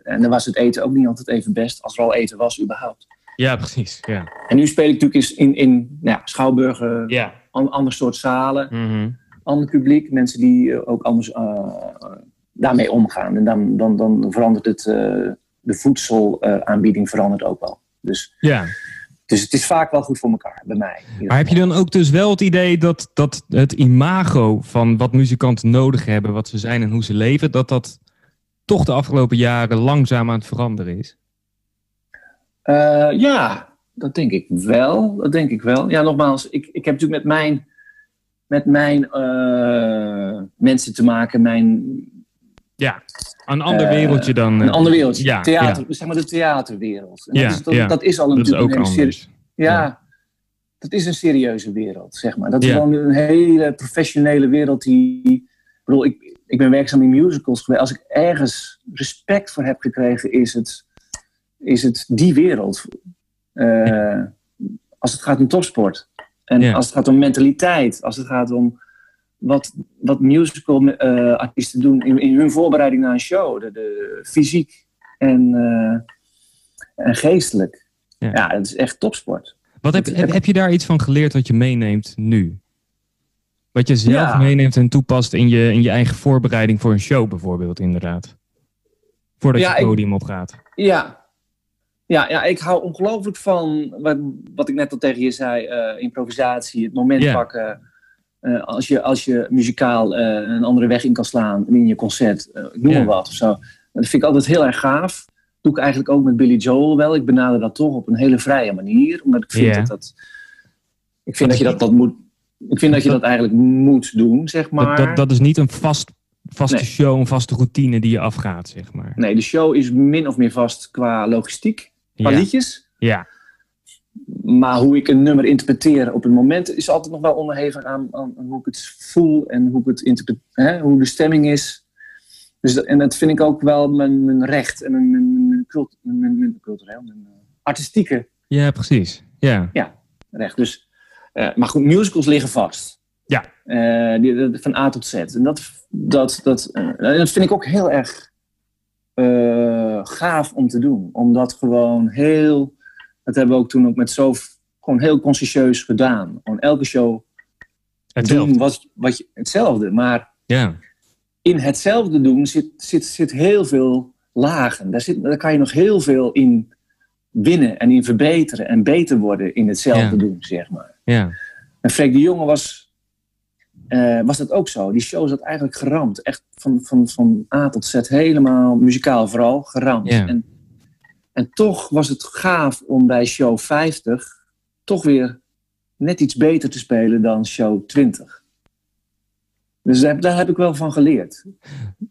S2: en dan was het eten ook niet altijd even best, als er al eten was überhaupt.
S1: Ja, precies. Ja.
S2: En nu speel ik natuurlijk in, in nou, schouwburgen,
S1: ja.
S2: An, ander soort zalen,
S1: mm -hmm.
S2: ander publiek, mensen die ook anders daarmee omgaan. En dan, dan, dan verandert het, de voedselaanbieding verandert ook wel. Dus,
S1: ja.
S2: dus het is vaak wel goed voor elkaar, bij mij.
S1: Maar heb je dan ook dus wel het idee dat, dat het imago van wat muzikanten nodig hebben, wat ze zijn en hoe ze leven, dat dat toch de afgelopen jaren langzaam aan het veranderen is?
S2: Uh, ja, dat denk ik wel. Dat denk ik wel. Ja, nogmaals, ik, ik heb natuurlijk met mijn, met mijn uh, mensen te maken, mijn
S1: ja, een ander wereldje dan.
S2: Een ander wereldje. Ja, Theater, ja. zeg maar de theaterwereld. En
S1: ja,
S2: dat, is, dat,
S1: ja.
S2: dat is al een,
S1: dat is ook
S2: een ja, dat is een serieuze wereld, zeg maar. Dat is gewoon een hele professionele wereld die. Ik bedoel, ik, ik ben werkzaam in musicals geweest. Als ik ergens respect voor heb gekregen, is het, is het die wereld. Uh, als het gaat om topsport. En als het gaat om mentaliteit. Als het gaat om wat, wat musical uh, artiesten doen in, in, hun voorbereiding naar een show. De, de fysiek en, uh, en geestelijk. Ja. ja, het is echt topsport.
S1: Wat heb, heb, heb, je daar iets van geleerd wat je meeneemt nu? Wat je zelf ja. meeneemt en toepast in je, in je eigen voorbereiding voor een show bijvoorbeeld, inderdaad. Voordat ja, je het podium opgaat.
S2: Ja. Ja, ja, ik hou ongelooflijk van wat, wat ik net al tegen je zei, uh, improvisatie, het moment
S1: ja.
S2: pakken. Uh, als, je, als je muzikaal uh, een andere weg in kan slaan in je concert, uh, ik noem maar wat of zo. Dat vind ik altijd heel erg gaaf. Doe ik eigenlijk ook met Billy Joel wel. Ik benader dat toch op een hele vrije manier. Omdat ik vind
S1: yeah.
S2: dat dat... Ik vind dat je dat, dat moet... Ik vind dat je dat eigenlijk moet doen, zeg maar.
S1: Dat, dat, is niet een vast, vaste nee. show, een vaste routine die je afgaat, zeg maar.
S2: Nee, de show is min of meer vast qua logistiek, qua liedjes.
S1: Ja.
S2: Maar hoe ik een nummer interpreteer op het moment is altijd nog wel onderhevig aan, aan, hoe ik het voel en hoe, ik het interpreteer, hoe de stemming is. Dus dat, en dat vind ik ook wel mijn, mijn recht en mijn, mijn, mijn, cult, mijn, cultureel, mijn artistieke.
S1: Ja, precies. Ja,
S2: ja recht. Dus, uh, maar goed, musicals liggen vast.
S1: Ja.
S2: Uh, die, van A tot Z. En dat, dat, dat, uh, dat vind ik ook heel erg gaaf om te doen. Omdat gewoon heel dat hebben we ook toen ook met zo gewoon heel consciëntieus gedaan. Gewoon elke show hetzelfde. doen wat, wat je, hetzelfde. Maar
S1: ja.
S2: in hetzelfde doen zit, zit, zit heel veel lagen. Daar, zit, daar kan je nog heel veel in winnen en in verbeteren en beter worden in hetzelfde doen, zeg maar.
S1: Ja.
S2: En Freek de Jonge was, uh, was dat ook zo. Die show zat eigenlijk geramd. Echt van, van, van A tot Z helemaal, muzikaal vooral, geramd.
S1: Ja.
S2: En en toch was het gaaf om bij show 50 toch weer net iets beter te spelen dan show 20. Dus daar, heb ik wel van geleerd.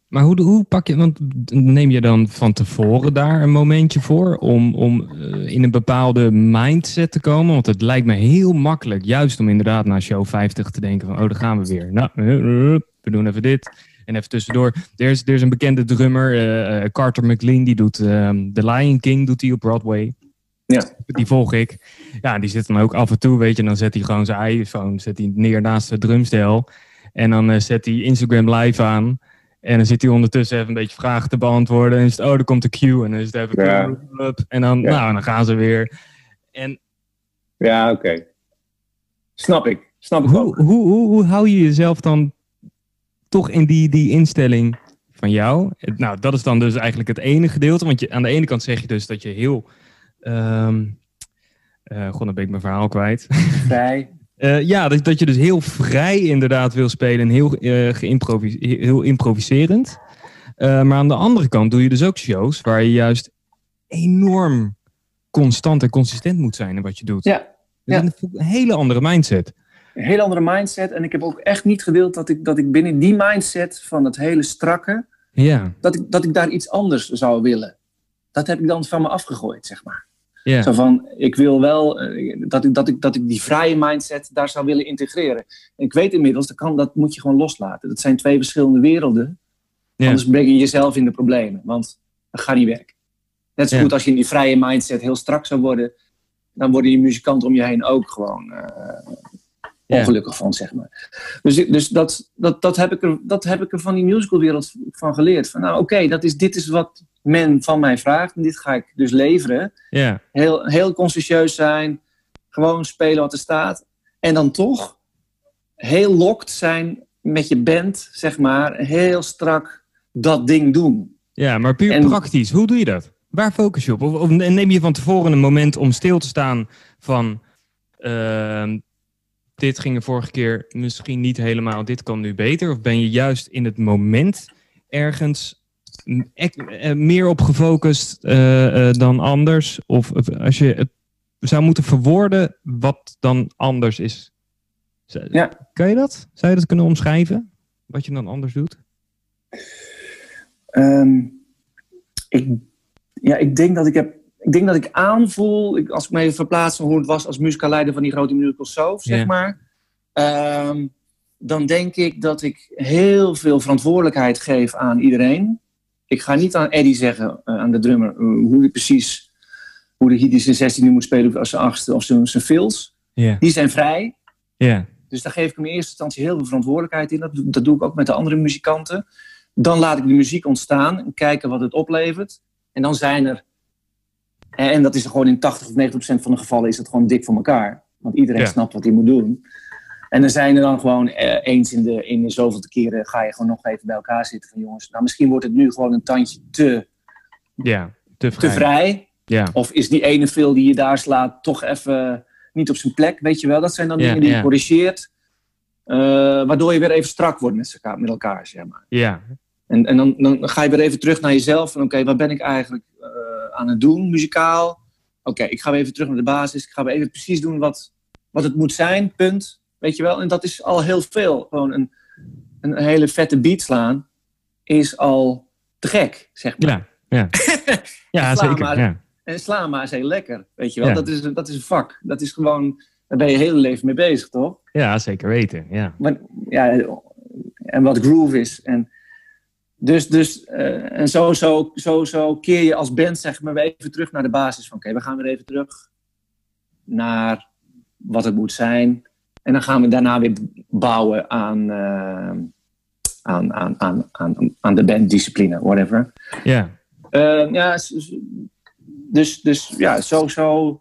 S1: Maar hoe, hoe pak je, want neem je dan van tevoren daar een momentje voor om, om eh, in een bepaalde mindset te komen? Want het lijkt me heel makkelijk, juist om inderdaad naar show 50 te denken van, oh, daar gaan we weer. Nou, we doen even dit. En even tussendoor, er is, er is een bekende drummer, uh, Carter McLean, die doet um, The Lion King doet hij op Broadway.
S2: Ja.
S1: Die volg ik. Ja, die zit dan ook af en toe, weet je, dan zet hij gewoon zijn iPhone zet hij neer naast de drumstel. En dan uh, zet hij Instagram live aan. En dan zit hij ondertussen even een beetje vragen te beantwoorden. En is het, oh, er komt de cue. En dan is het even... Ja. En dan, ja. nou, dan gaan ze weer. En...
S2: Ja, oké. Snap ik. Snap ik
S1: hoe, ook. Hoe, hoe, hoe hou je jezelf dan toch in die, die instelling van jou. Nou, dat is dan dus eigenlijk het ene gedeelte. Want je, aan de ene kant zeg je dus dat je heel. Um, uh, God, dan ben ik mijn verhaal kwijt.
S2: Vrij.
S1: uh, ja, dat, dat je dus heel vrij inderdaad wil spelen en heel, uh, geïmprovis heel improviserend. maar aan de andere kant doe je dus ook shows waar je juist enorm constant en consistent moet zijn in wat je doet.
S2: Ja.
S1: Dus ja. een hele andere mindset
S2: een hele andere mindset. En ik heb ook echt niet gewild dat ik, dat ik binnen die mindset van het hele strakke,
S1: ja.
S2: dat, ik, dat ik daar iets anders zou willen. Dat heb ik dan van me afgegooid, zeg maar.
S1: Ja.
S2: Zo van, ik wil wel uh, dat, ik, dat, ik, dat ik die vrije mindset daar zou willen integreren. En ik weet inmiddels, dat, kan, dat moet je gewoon loslaten. Dat zijn twee verschillende werelden. Ja. Anders breng je jezelf in de problemen. Want dat gaat niet werken. Net zo goed als je in die vrije mindset heel strak zou worden, dan worden die muzikanten om je heen ook gewoon uh, ongelukkig van, zeg maar. Dus, dus dat, dat, dat, heb ik er, dat heb ik er van die musicalwereld van geleerd. Van nou, oké, dat is dit is wat men van mij vraagt. En dit ga ik dus leveren.
S1: Ja.
S2: Heel, heel consciëntieus zijn. Gewoon spelen wat er staat. En dan toch heel locked zijn met je band, zeg maar. Heel strak dat ding doen.
S1: Ja, maar puur en, praktisch. Hoe doe je dat? Waar focus je op? Of, of, neem je van tevoren een moment om stil te staan van... Uh, dit ging de vorige keer misschien niet helemaal, dit kan nu beter? Of ben je juist in het moment ergens eh, meer op gefocust uh, uh, dan anders? Of als je het zou moeten verwoorden wat dan anders is.
S2: Ja.
S1: Kan je dat? Zou je dat kunnen omschrijven? Wat je dan anders doet?
S2: Um, ik, ja, ik denk dat ik heb ik denk dat ik aanvoel, ik, als ik me even verplaats hoe het was als muzikaleider van die grote musical Soap, zeg maar. Um, dan denk ik dat ik heel veel verantwoordelijkheid geef aan iedereen. Ik ga niet aan Eddie zeggen, uh, aan de drummer, uh, hoe hij precies, hoe de Hidis zijn 16 nu moet spelen als zijn achtste of zijn, zijn fills.
S1: Yeah.
S2: Die zijn vrij.
S1: Yeah.
S2: Dus daar geef ik hem in eerste instantie heel veel verantwoordelijkheid in. Dat, dat doe ik ook met de andere muzikanten. Dan laat ik de muziek ontstaan en kijken wat het oplevert. En dan zijn er en dat is gewoon in 80 of 90 procent van de gevallen is het gewoon dik voor elkaar. Want iedereen ja. snapt wat hij moet doen. En dan zijn er dan gewoon eh, eens in de, in de zoveel keren ga je gewoon nog even bij elkaar zitten van jongens. Nou, misschien wordt het nu gewoon een tandje te,
S1: ja, te vrij.
S2: Te vrij.
S1: Ja.
S2: Of is die ene veel die je daar slaat toch even niet op zijn plek, weet je wel. Dat zijn dan
S1: Ja,
S2: dingen die je corrigeert. eh, waardoor je weer even strak wordt met elkaar, met elkaar zeg maar.
S1: Ja,
S2: En, en dan, dan ga je weer even terug naar jezelf. Van oké, wat ben ik eigenlijk eh, aan het doen, muzikaal? Oké, ik ga weer even terug naar de basis. Ik ga weer even precies doen wat, wat het moet zijn, punt. Weet je wel? En dat is al heel veel. Gewoon een, een hele vette beat slaan is al te gek, zeg maar.
S1: ja, ja. ja
S2: Sla
S1: zeker.
S2: maar.
S1: Ja.
S2: En sla maar is heel lekker, weet je wel. Dat, is, dat is een vak. Dat is gewoon, daar ben je hele leven mee bezig, toch?
S1: Ja, zeker weten, ja.
S2: Maar, ja en wat groove is. En dus, dus uh, en zo, zo, zo, zo keer je als band zeg maar weer even terug naar de basis van oké, we gaan weer even terug naar wat het moet zijn. En dan gaan we daarna weer bouwen aan, uh, aan, aan, aan, aan, aan de banddiscipline, whatever.
S1: Ja.
S2: Uh, ja, dus, dus ja, zo, zo.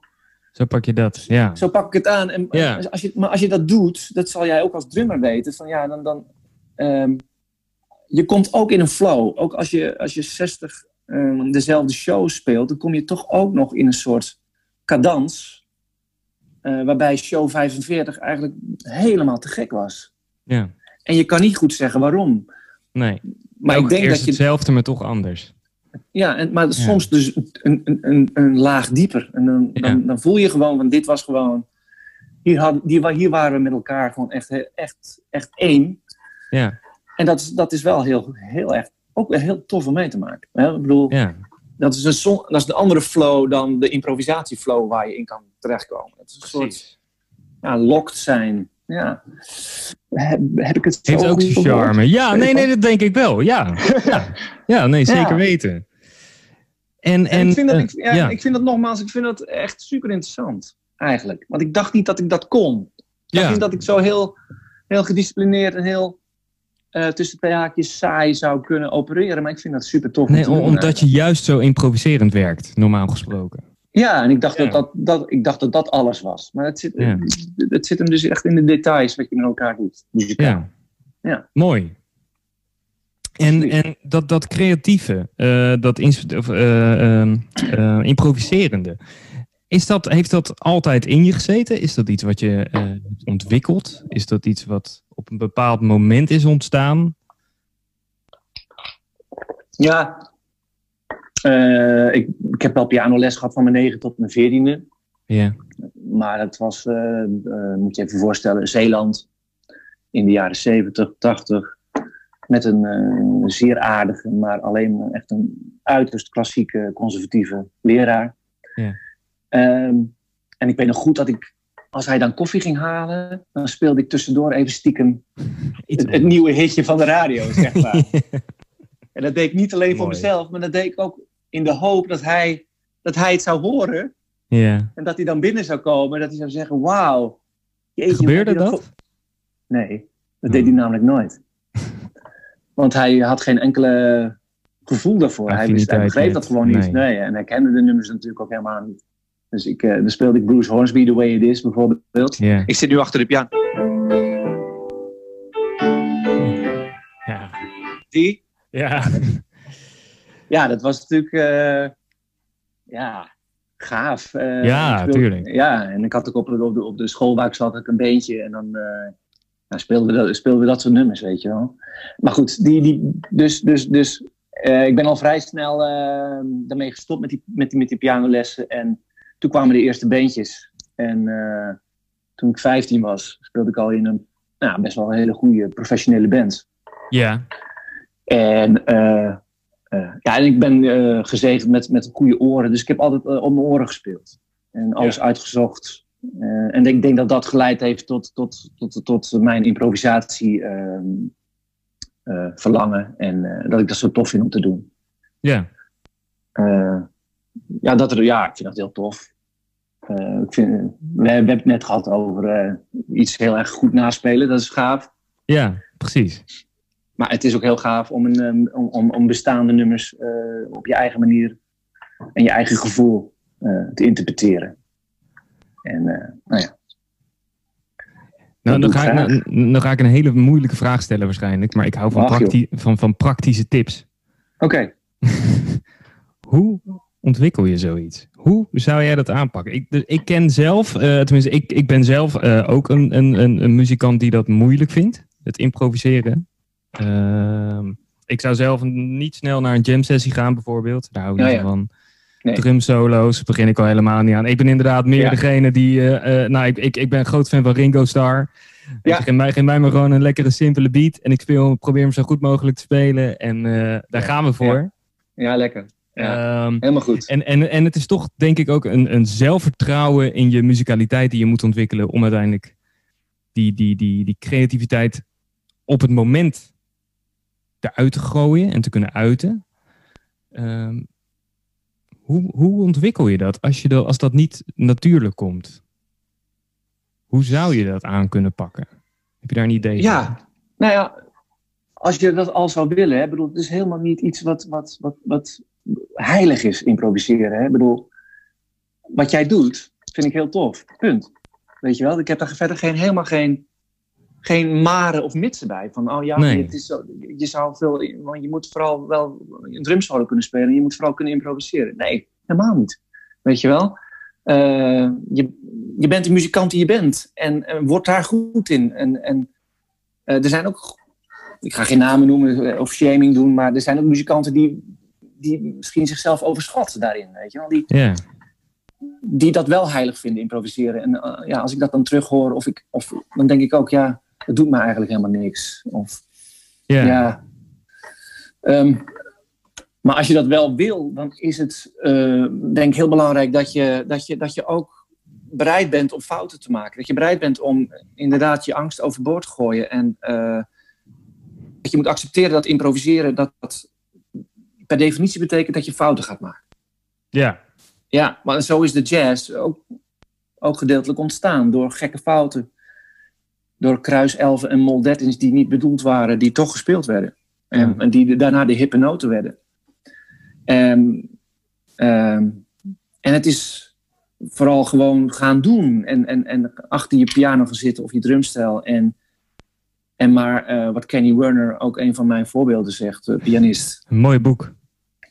S1: Zo pak je dat, ja.
S2: Zo pak ik het aan. En ja. als je, maar als je dat doet, dat zal jij ook als drummer weten. Van ja, dan, dan, um, je komt ook in een flow. Ook als je, als je 60 um, dezelfde show speelt, dan kom je toch ook nog in een soort cadans. Uh, waarbij show 45 eigenlijk helemaal te gek was.
S1: Ja.
S2: En je kan niet goed zeggen waarom.
S1: Nee. Maar ook ik denk dat je hetzelfde, maar toch anders.
S2: Ja, en, maar soms dus een, een, een, laag dieper. En dan, dan, dan, voel je gewoon, want dit was gewoon. Hier, had, hier, hier waren we met elkaar gewoon echt, echt, echt één.
S1: Ja.
S2: En dat is, dat is wel heel, heel echt, ook heel tof om mee te maken. Hè? Ik bedoel,
S1: ja.
S2: dat, is een dat is de andere flow dan de improvisatieflow waar je in kan terechtkomen. Het is een soort ja, locked zijn. Ja. Heb, heb ik het
S1: Heeft ook zijn charme. Ja, nee, nee, dat denk ik wel. Ja, ja. ja nee, zeker weten. En, en,
S2: ik, vind dat, ik, ja, ik vind dat nogmaals, ik vind dat echt super interessant. Eigenlijk. Want ik dacht niet dat ik dat kon. Ik dacht niet dat ik zo heel, heel gedisciplineerd en heel uh, tussen twee haakjes saai zou kunnen opereren. Maar ik vind dat super tof.
S1: Nee, omdat je juist zo improviserend werkt, normaal gesproken.
S2: Ja, en ik dacht, Dat, dat, dat, ik dacht dat dat alles was. Maar het zit, het zit hem dus echt in de details wat je met elkaar doet.
S1: Ja. ja. Mooi. En, en dat, dat creatieve, uh, dat of, uh, improviserende, is dat, heeft dat altijd in je gezeten? Is dat iets wat je ontwikkelt? Is dat iets wat op een bepaald moment is ontstaan?
S2: Ja, uh, ik, ik heb wel pianoles gehad van mijn negen tot mijn veertiende.
S1: Ja.
S2: Maar het was, uh, uh, moet je even voorstellen, Zeeland in de jaren 70, 80. Met een zeer aardige, maar alleen echt een uiterst klassieke, conservatieve leraar.
S1: Ja.
S2: Um, en ik weet nog goed dat ik, als hij dan koffie ging halen, dan speelde ik tussendoor even stiekem het, het, nieuwe hitje van de radio, zeg maar. en dat deed ik niet alleen voor mezelf, maar dat deed ik ook in de hoop dat hij, dat hij het zou horen.
S1: Ja.
S2: En dat hij dan binnen zou komen en dat hij zou zeggen, wauw.
S1: Gebeurde dat?
S2: Nee, dat deed hij namelijk nooit. Want hij had geen enkele gevoel daarvoor. Hij, wist, hij begreep dat gewoon niet. Nee. en hij kende de nummers natuurlijk ook helemaal niet. Dus ik, uh, dan speelde ik Bruce Hornsby, The Way It Is bijvoorbeeld.
S1: Yeah.
S2: Ik zit nu achter de piano.
S1: Ja.
S2: Die?
S1: Ja
S2: ja, dat was natuurlijk uh, ja, gaaf. Uh,
S1: ja, natuurlijk.
S2: Ja, en ik had ook op, op, de, op de school waar ik zat ik een beentje en dan uh, speelden, we dat, speelden we dat soort nummers, weet je wel. Maar goed, die, die, dus, dus, dus ik ben al vrij snel daarmee gestopt met die, met, die, met die pianolessen en toen kwamen de eerste beentjes. En toen ik 15 was, speelde ik al in een nou, best wel een hele goede professionele band.
S1: Ja.
S2: En uh, ja, en ik ben gezegend met, met goede oren, dus ik heb altijd om mijn oren gespeeld. En alles uitgezocht. en ik denk dat dat geleid heeft tot, tot, tot, tot mijn improvisatie ehm, verlangen. En dat ik dat zo tof vind om te doen.
S1: Ja.
S2: ja, dat, ja, ik vind dat heel tof. Ik vind, we, hebben het net gehad over iets heel erg goed naspelen, dat is gaaf.
S1: Ja, precies.
S2: Maar het is ook heel gaaf om, een, ehm, om, om bestaande nummers uh, op je eigen manier en je eigen gevoel te interpreteren. En nou ja.
S1: Nou, dan ga, ik, nou, dan ga ik een hele moeilijke vraag stellen waarschijnlijk, maar ik hou van, prakti van, van praktische tips.
S2: Oké.
S1: Okay. Hoe ontwikkel je zoiets? Hoe zou jij dat aanpakken? Ik, dus ik ken zelf, tenminste, ik, ik ben zelf ook een, een, een, een muzikant die dat moeilijk vindt. Het improviseren. Ehm, ik zou zelf niet snel naar een jam sessie gaan bijvoorbeeld. Daar hou ik niet van. Nee. Drum solo's begin ik al helemaal niet aan. Ik ben inderdaad meer degene die... Uh, nou, ik, ik, ik ben groot fan van Ringo Starr. Ja. Geef, mij, geef mij maar gewoon een lekkere, simpele beat. En ik speel, probeer hem zo goed mogelijk te spelen. En daar gaan we voor.
S2: Ja, lekker. Ja, ehm, helemaal goed.
S1: En, en, en het is toch denk ik ook een, een zelfvertrouwen in je muzikaliteit die je moet ontwikkelen om uiteindelijk die, die, die, die creativiteit op het moment eruit te gooien en te kunnen uiten. Um, hoe, hoe ontwikkel je dat als, je dat als dat niet natuurlijk komt? Hoe zou je dat aan kunnen pakken? Heb je daar een idee
S2: Ja, nou ja, als je dat al zou willen, hè, bedoel, het is helemaal niet iets wat, wat, wat, wat heilig is, improviseren. Hè. bedoel, wat jij doet, vind ik heel tof. Punt. Weet je wel, ik heb daar verder geen, helemaal geen, geen maren of mitsen bij. Van, oh ja, het is zo, je zou veel, want je moet vooral wel een drumsolo kunnen spelen. Je moet vooral kunnen improviseren. Nee, helemaal niet. Weet je wel? Uh, je, je bent de muzikant die je bent en, en wordt daar goed in. En, en uh, er zijn ook, ik ga geen namen noemen of shaming doen, maar er zijn ook muzikanten die, die misschien zichzelf overschatten daarin. Weet je wel? Die, yeah. die dat wel heilig vinden, improviseren. En uh, ja, als ik dat dan terughoor, of ik, of, dan denk ik ook, ja, het doet me eigenlijk helemaal niks. Of, yeah. ja. Um, maar als je dat wel wil, dan is het uh, denk ik heel belangrijk dat je, dat, je, dat je ook bereid bent om fouten te maken. Dat je bereid bent om inderdaad je angst overboord te gooien. En uh, dat je moet accepteren dat improviseren dat, dat per definitie betekent dat je fouten gaat maken.
S1: Ja.
S2: Ja, maar zo is de jazz ook, ook gedeeltelijk ontstaan door gekke fouten. Door kruiselfen en moldettins die niet bedoeld waren, die toch gespeeld werden. En, en die daarna de hippe noten werden. Um, en het is vooral gewoon gaan doen. En, en, en achter je piano gaan zitten of je drumstel. En, en maar uh, wat Kenny Werner, ook een van mijn voorbeelden, zegt, uh, pianist.
S1: Een mooi boek.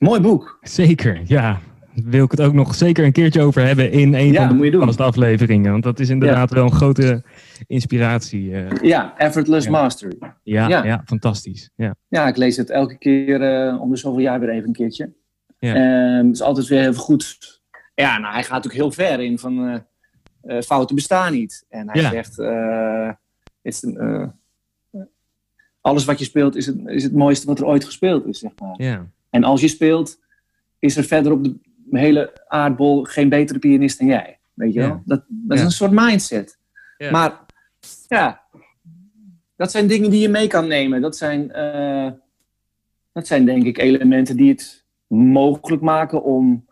S2: Mooi boek.
S1: Zeker, ja. Wil ik het ook nog zeker een keertje over hebben in een van, de, van de afleveringen. Want dat is inderdaad wel een grote inspiratie. Uh.
S2: Ja, Effortless Mastery.
S1: Ja, ja, fantastisch. Ja.
S2: ja, ik lees het elke keer om de zoveel jaar weer even een keertje. Ja. Um, het is altijd weer even goed. Ja, nou, hij gaat ook heel ver in van uh, uh, fouten bestaan niet. En hij zegt, is, alles wat je speelt is het, is het mooiste wat er ooit gespeeld is, zeg maar.
S1: Ja.
S2: En als je speelt, is er verder op de hele aardbol geen betere pianist dan jij. Weet je wel? Dat, dat is een soort mindset. Maar ja, dat zijn dingen die je mee kan nemen. Dat zijn, dat zijn denk ik elementen die het mogelijk maken om,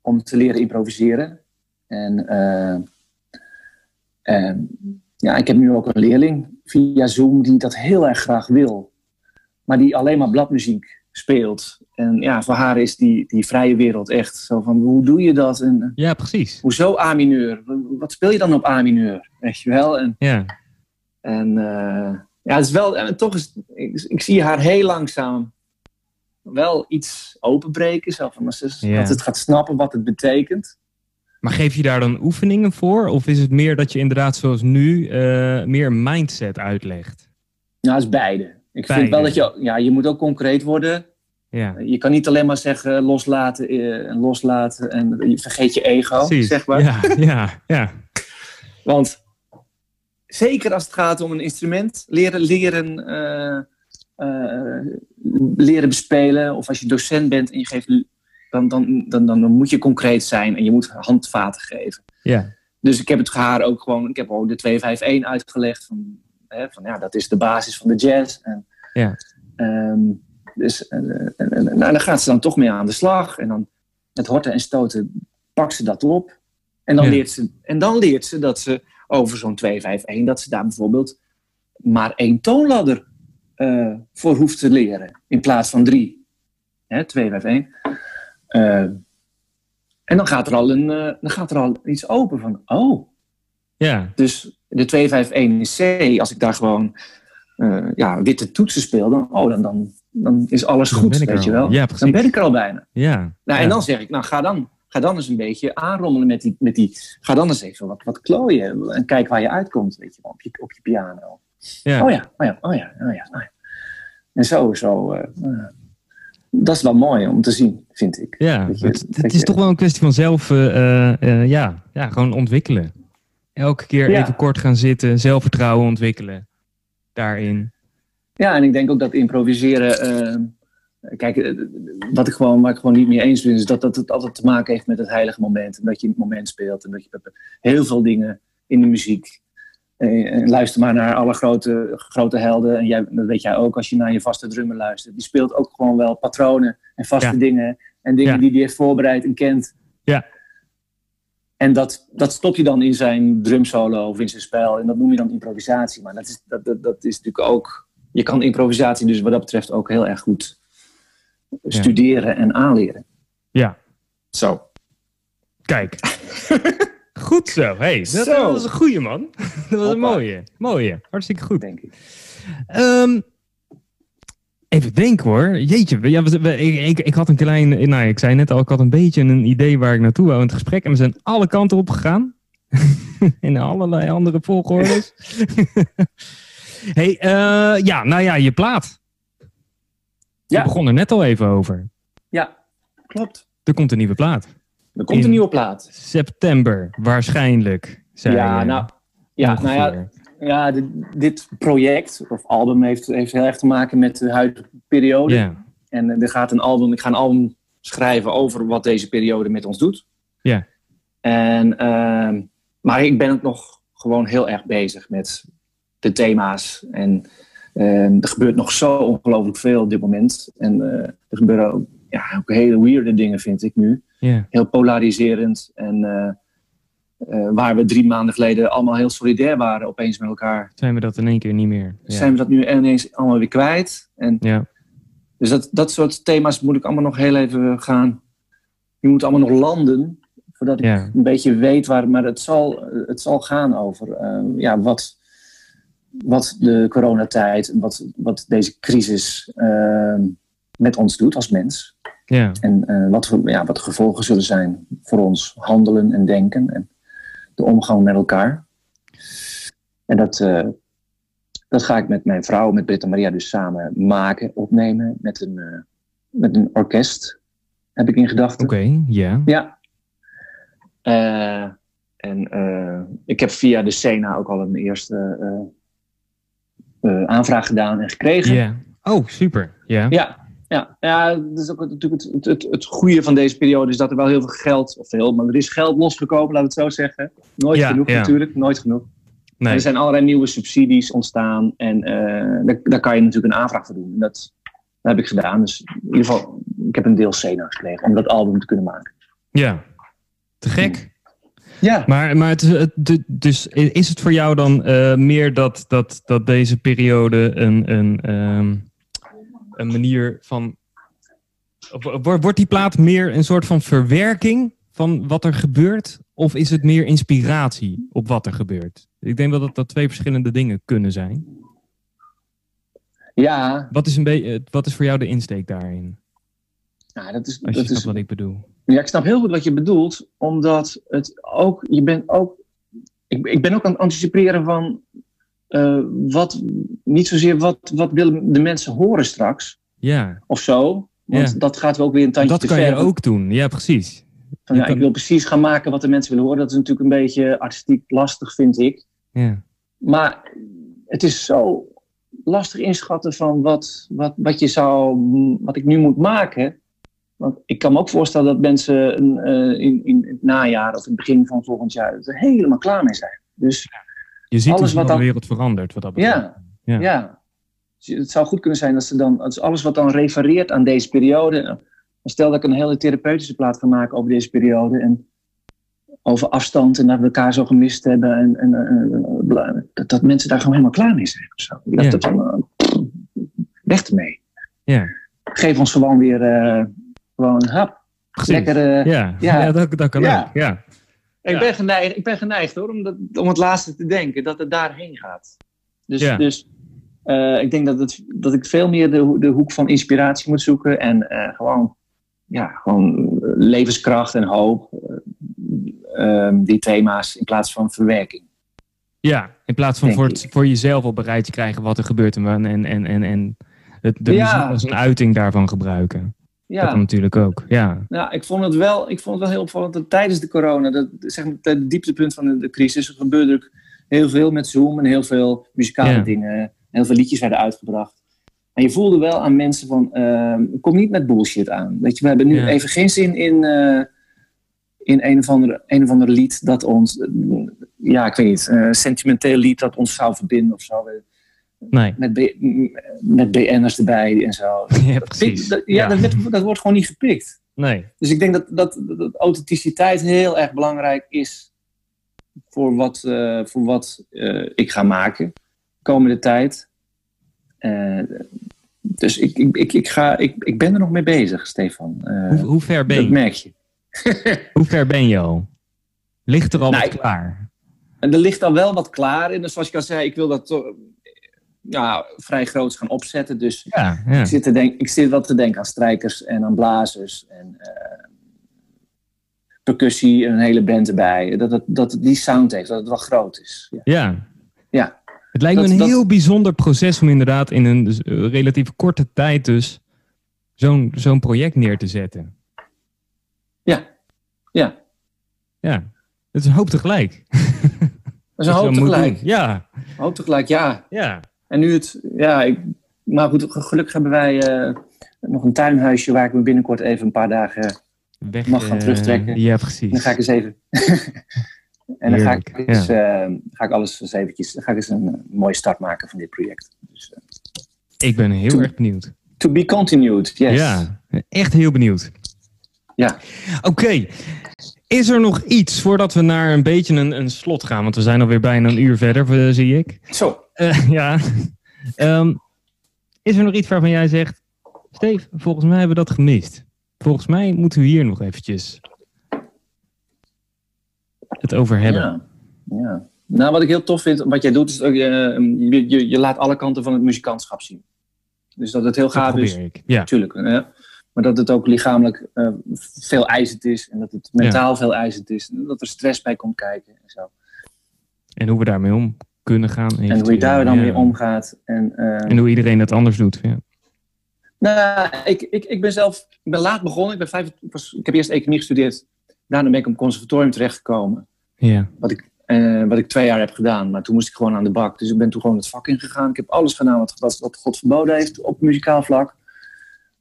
S2: om te leren improviseren. En uh, ja, ik heb nu ook een leerling via Zoom die dat heel erg graag wil. Maar die alleen maar bladmuziek speelt. En ja, voor haar is die, die vrije wereld echt zo van, hoe doe je dat? En,
S1: ja, precies.
S2: Hoezo A-mineur? Wat speel je dan op A-mineur? Weet je wel? En,
S1: ja.
S2: En uh, ja, het is wel, en toch is, ik, ik zie haar heel langzaam wel iets openbreken. Zo van, Dat het gaat snappen wat het betekent.
S1: Maar geef je daar dan oefeningen voor? Of is het meer dat je inderdaad zoals nu uh, meer mindset uitlegt?
S2: Nou, het is beide. Ik vind wel dat je, ja, je moet ook concreet worden.
S1: Ja.
S2: Je kan niet alleen maar zeggen loslaten eh, en loslaten en je vergeet je ego, zeg maar.
S1: Ja, ja, ja.
S2: Want zeker als het gaat om een instrument, leren, leren uh, uh, leren bespelen. Of als je docent bent en je geeft. Dan, dan, dan, dan, moet je concreet zijn en je moet handvaten geven.
S1: Ja.
S2: Dus ik heb het haar ook gewoon. Ik heb ook de 251 uitgelegd. Van, hè, van ja, dat is de basis van de jazz. En,
S1: ja.
S2: Um, dus en, en, en, nou, dan gaat ze dan toch mee aan de slag. En dan met horten en stoten pakt ze dat op. En dan, ja. leert, ze, en dan leert ze dat ze over zo'n 251, dat ze daar bijvoorbeeld maar één toonladder uh, voor hoeft te leren. In plaats van drie. Hè, twee, vijf, één. Uh, en dan gaat, er al een, uh, dan gaat er al iets open van, oh.
S1: Ja.
S2: Dus de 251 in C, als ik daar gewoon ja, witte toetsen speel, dan, oh, dan, dan, dan is alles dan goed, weet je wel.
S1: Ja,
S2: dan ben ik er al bijna.
S1: Ja.
S2: Nou,
S1: ja.
S2: En dan zeg ik, nou ga dan, ga dan eens een beetje aanrommelen met die, met die ga dan eens even wat, wat klooien en kijk waar je uitkomt, weet je wel, op je, op je piano.
S1: Ja.
S2: Oh ja, oh ja, oh ja, oh ja. Oh ja. En zo, zo. Uh, dat is wel mooi om te zien, vind ik.
S1: Ja, je, het, het is toch wel een kwestie van zelf, ja, ja, gewoon ontwikkelen. Elke keer ja. even kort gaan zitten, zelfvertrouwen ontwikkelen daarin.
S2: Ja, en ik denk ook dat improviseren kijk, eh, wat ik gewoon, waar ik gewoon niet mee eens ben, is dat, dat het altijd te maken heeft met het heilige moment. En dat je in het moment speelt. En dat je heel veel dingen in de muziek. Eh, en luister maar naar alle grote, grote helden. En jij, dat weet jij ook als je naar je vaste drummer luistert. Die speelt ook gewoon wel patronen en vaste dingen. En dingen die hij heeft voorbereid en kent.
S1: Ja.
S2: En dat, dat stop je dan in zijn drumsolo of in zijn spel. En dat noem je dan improvisatie. Maar dat is, dat, dat, dat is natuurlijk ook... Je kan improvisatie dus wat dat betreft ook heel erg goed studeren en aanleren.
S1: Ja.
S2: Zo.
S1: Kijk. goed zo. Hey, dat, zo. was een goede man. dat was een mooie. Mooie. Hartstikke goed.
S2: Denk ik.
S1: Um, Even denken hoor. Jeetje, ja, we, ik, ik, had een klein. Nou, ik zei net al, ik had een beetje een idee waar ik naartoe wou in het gesprek. En we zijn alle kanten op gegaan. in allerlei andere volgordes. hey, uh, ja, nou ja, je plaat. Ja. Je begon er net al even over.
S2: Ja, klopt.
S1: Er komt een nieuwe plaat.
S2: Er komt een nieuwe plaat.
S1: September, waarschijnlijk.
S2: ja, nou, ja, nou ja, ja, dit, dit, project of album heeft, heeft heel erg te maken met de huidige periode. En er gaat een album, ik ga een album schrijven over wat deze periode met ons doet.
S1: Ja.
S2: En, uh, maar ik ben ook nog gewoon heel erg bezig met de thema's. En uh, er gebeurt nog zo ongelooflijk veel op dit moment. En uh, er gebeuren ook, ja, ook hele weirde dingen, vind ik nu.
S1: Yeah.
S2: Heel polariserend. En eh, uh, waar we drie maanden geleden allemaal heel solidair waren opeens met elkaar.
S1: Zijn we dat in één keer niet meer?
S2: Ja. Zijn we dat nu ineens allemaal weer kwijt? En
S1: ja.
S2: Dus dat, dat soort thema's moet ik allemaal nog heel even gaan. Die moeten allemaal nog landen. Voordat ik een beetje weet waar. Maar het zal, het zal gaan over uh, ja, wat, wat de coronatijd. Wat, wat deze crisis uh, met ons doet als mens.
S1: Ja.
S2: En wat, ja, wat de gevolgen zullen zijn voor ons handelen en denken. En, de omgang met elkaar. En dat, uh, dat ga ik met mijn vrouw, met Britta Maria, dus samen maken, opnemen met een, uh, met een orkest. Heb ik in gedachten.
S1: Oké, okay, yeah.
S2: ja. Uh, en ik heb via de Sena ook al een eerste aanvraag gedaan en gekregen.
S1: Ja. Yeah. Oh, super. Yeah.
S2: Ja ja, ja dat is ook natuurlijk het, het, het, goede van deze periode is dat er wel heel veel geld, of veel, maar er is geld losgekomen, laten we het zo zeggen. Nooit genoeg natuurlijk, nooit genoeg. Nee. Er zijn allerlei nieuwe subsidies ontstaan en uh, daar, daar, kan je natuurlijk een aanvraag voor doen. En dat, dat heb ik gedaan. Dus in ieder geval, ik heb een deel Sena gekregen om dat album te kunnen maken.
S1: Ja, te gek.
S2: Ja.
S1: Maar, maar het, het, dus is het voor jou dan uh, meer dat, dat, dat deze periode een, een um een manier van. Wordt die plaat meer een soort van verwerking van wat er gebeurt? Of is het meer inspiratie op wat er gebeurt? Ik denk dat dat, twee verschillende dingen kunnen zijn.
S2: Ja.
S1: Wat is, een beetje, wat is voor jou de insteek daarin?
S2: Dat is,
S1: Als
S2: je
S1: dat is, wat ik bedoel.
S2: Ja, ik snap heel goed wat je bedoelt. Omdat het ook, je bent ook, ik, ik ben ook aan het anticiperen van uh, wat, niet zozeer wat, wat willen de mensen horen straks.
S1: Ja.
S2: Of zo. Want ja. dat gaat wel ook weer een tandje
S1: dat
S2: te
S1: ver. Dat kan je ook doen, ja precies.
S2: Van, ja, kan... Ik wil precies gaan maken wat de mensen willen horen. Dat is natuurlijk een beetje artistiek lastig, vind ik.
S1: Ja.
S2: Maar het is zo lastig inschatten van wat, wat, wat, je zou, wat ik nu moet maken. Want ik kan me ook voorstellen dat mensen uh, in, in het najaar of in het begin van volgend jaar er helemaal klaar mee zijn. Dus
S1: je ziet alles wat de wereld verandert. Wat dat
S2: ja, ja, ja. Het zou goed kunnen zijn dat ze dan, als alles wat dan refereert aan deze periode. Stel dat ik een hele therapeutische plaat kan maken over deze periode. En over afstand en dat we elkaar zo gemist hebben. En, en dat, dat, mensen daar gewoon helemaal klaar mee zijn. Of zo. Ik dacht dat dan, uh, weg ermee.
S1: Ja.
S2: Geef ons gewoon weer uh, gewoon hap. Lekker. Uh,
S1: ja, ja. ja dat, dat kan ook. Ja.
S2: Ik, ben geneigd, ik ben geneigd hoor, om, dat, om het laatste te denken, dat het daarheen gaat. Dus, dus uh, ik denk dat, het, dat ik veel meer de, de hoek van inspiratie moet zoeken en uh, gewoon, ja, gewoon levenskracht en hoop, uh, die thema's, in plaats van verwerking.
S1: Ja, in plaats van voor, het, voor jezelf op bereid te krijgen wat er gebeurt en, en, en, en, en het de ja. als een uiting daarvan gebruiken. Ja. Dat natuurlijk ook, ja.
S2: Ja, ik vond het wel, ik vond het wel heel opvallend dat tijdens de corona, dat, zeg maar, het dieptepunt van de, de crisis, gebeurde er heel veel met Zoom en heel veel muzikale dingen. Heel veel liedjes werden uitgebracht. En je voelde wel aan mensen van, uh, kom niet met bullshit aan. Weet je, we hebben nu even geen zin in, uh, in een, of andere, een of ander lied dat ons, ja, ik weet niet, uh, sentimenteel lied dat ons zou verbinden of zo.
S1: Nee.
S2: Met, B, met BN'ers erbij en zo.
S1: Ja, precies.
S2: Dat, ja, Dat, dat, wordt gewoon niet gepikt.
S1: Nee.
S2: Dus ik denk dat, dat, dat authenticiteit heel erg belangrijk is voor wat, uh, voor wat uh, ik ga maken komende tijd. Uh, dus ik, ik, ik, ik, ga, ik, ik ben er nog mee bezig, Stefan.
S1: Hoe, hoe, ver ben je?
S2: Dat merk je.
S1: hoe ver ben je al? Ligt er al nou, wat klaar?
S2: En er ligt al wel wat klaar. En zoals ik al zei, ik wil dat ja, vrij groot gaan opzetten. Dus
S1: ja, ja.
S2: Ik, zit te denk, ik zit wel te denken aan strijkers en aan blazers en uh, percussie en een hele band erbij. Dat het, dat het die sound heeft, dat het wel groot is.
S1: Ja. ja.
S2: ja.
S1: Het lijkt me een dat, heel bijzonder proces om inderdaad in een dus, relatief korte tijd dus zo'n zo'n project neer te zetten.
S2: Ja, ja.
S1: Ja, het is een hoop tegelijk.
S2: Dat is een hoop tegelijk.
S1: Ja.
S2: Een hoop tegelijk, ja.
S1: Ja.
S2: En nu het, ja, ik, maar goed, gelukkig hebben wij uh, nog een tuinhuisje waar ik me binnenkort even een paar dagen
S1: Weg,
S2: mag gaan terugtrekken.
S1: Uh, ja, precies.
S2: Dan ga ik eens even. en dan ga ik, ja. ga ik alles eens eventjes, dan ga ik eens een mooie start maken van dit project. Dus,
S1: ik ben heel to, erg benieuwd.
S2: To be continued, yes.
S1: Ja, echt heel benieuwd.
S2: Ja.
S1: Oké. Okay. Is er nog iets voordat we naar een beetje een, een slot gaan? Want we zijn alweer bijna een uur verder, zie ik.
S2: Zo.
S1: Uh, ja. Um, is er nog iets waarvan jij zegt... Steve, volgens mij hebben we dat gemist. Volgens mij moeten we hier nog eventjes het over hebben.
S2: Ja. ja. Nou, wat ik heel tof vind, wat jij doet, is uh, je, je, je laat alle kanten van het muzikantschap zien. Dus dat het heel gaaf is.
S1: Ik. Ja.
S2: Tuurlijk. Ja. Maar dat het ook lichamelijk uh, veel eisend is. En dat het mentaal ja. veel eisend is. En dat er stress bij komt kijken. En, zo.
S1: en hoe we daarmee om kunnen gaan.
S2: En hoe je daar dan ja. mee omgaat. En, uh,
S1: en hoe iedereen het anders doet. Ja.
S2: Nou, ik, ik, ik ben zelf ik ben laat begonnen. Ik, ben vijf, was, ik heb eerst economie gestudeerd. Daarna ben ik op het conservatorium terechtgekomen.
S1: Ja.
S2: Wat ik, uh, wat ik twee jaar heb gedaan. Maar toen moest ik gewoon aan de bak. Dus ik ben toen gewoon het vak ingegaan. Ik heb alles gedaan wat, wat, wat God verboden heeft op muzikaal vlak.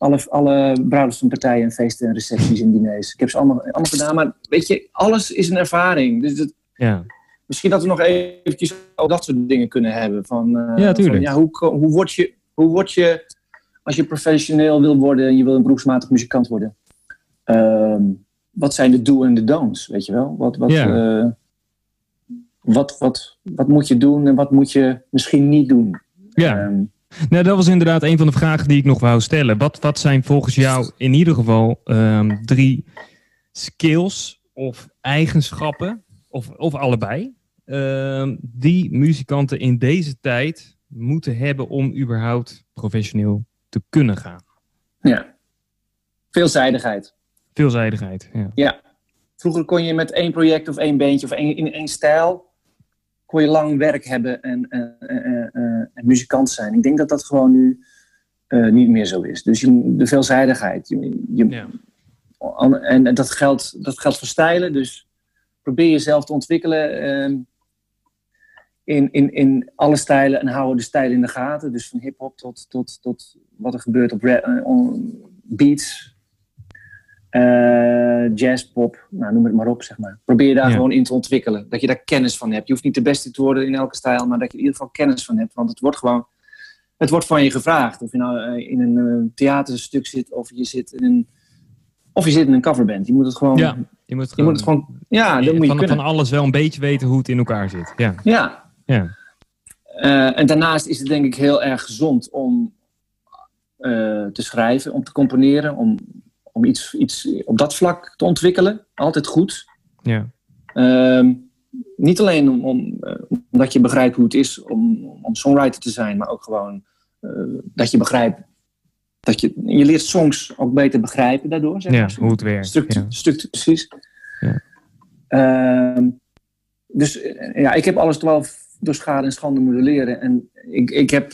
S2: Alle, alle bruiloftspartijen en feesten en recepties en diners. Ik heb ze allemaal, allemaal gedaan. Maar weet je, alles is een ervaring. Dus
S1: ja.
S2: misschien dat we nog eventjes ook dat soort dingen kunnen hebben. Van, uh,
S1: ja, tuurlijk.
S2: Van, ja, hoe, hoe, word je, hoe word je, als je professioneel wil worden en je wil een beroepsmatig muzikant worden. Uh, wat zijn de do en de don'ts, weet je wel? Wat, wat,
S1: ja.
S2: uh, wat, wat, wat moet je doen en wat moet je misschien niet doen?
S1: Ja. Um, nou, dat was inderdaad een van de vragen die ik nog wou stellen. Wat, wat zijn volgens jou in ieder geval um, drie skills of eigenschappen, of, of allebei, um, die muzikanten in deze tijd moeten hebben om überhaupt professioneel te kunnen gaan?
S2: Ja, veelzijdigheid.
S1: Veelzijdigheid, ja.
S2: Ja. Vroeger kon je met één project of één beentje of één, in één stijl kon je lang werk hebben en, en, en, en, muzikant zijn. Ik denk dat dat gewoon nu niet meer zo is. Dus je, de veelzijdigheid. Je, je,
S1: ja.
S2: En, dat geldt, dat geldt voor stijlen. Dus probeer jezelf te ontwikkelen uh, in, in, in alle stijlen en hou de stijlen in de gaten. Dus van hip-hop tot, tot, tot wat er gebeurt op beats. Uh, jazz, pop, nou, noem het maar op, zeg maar. Probeer je daar ja. gewoon in te ontwikkelen. Dat je daar kennis van hebt. Je hoeft niet de beste te worden in elke stijl, maar dat je in ieder geval kennis van hebt. Want het wordt gewoon, het wordt van je gevraagd. Of je nou uh, in een uh, theaterstuk zit, of je zit in een, of je zit in een coverband. Je moet het gewoon,
S1: ja, je moet,
S2: je moet het gewoon, ja, dat moet je
S1: van, van alles wel een beetje weten hoe het in elkaar zit. Ja.
S2: Ja.
S1: ja.
S2: en daarnaast is het denk ik heel erg gezond om te schrijven, om te componeren, om om iets, iets op dat vlak te ontwikkelen. Altijd goed.
S1: Ja.
S2: Uh, niet alleen om, om, uh, omdat je begrijpt hoe het is om, om songwriter te zijn, maar ook gewoon uh, dat je begrijpt dat je, je leert songs ook beter begrijpen daardoor. Zeg
S1: ja, hoe het werkt.
S2: Structuur,
S1: ja.
S2: structuur precies.
S1: Ja.
S2: Uh, dus ja, ik heb alles wel door schade en schande moeten leren. En ik, ik heb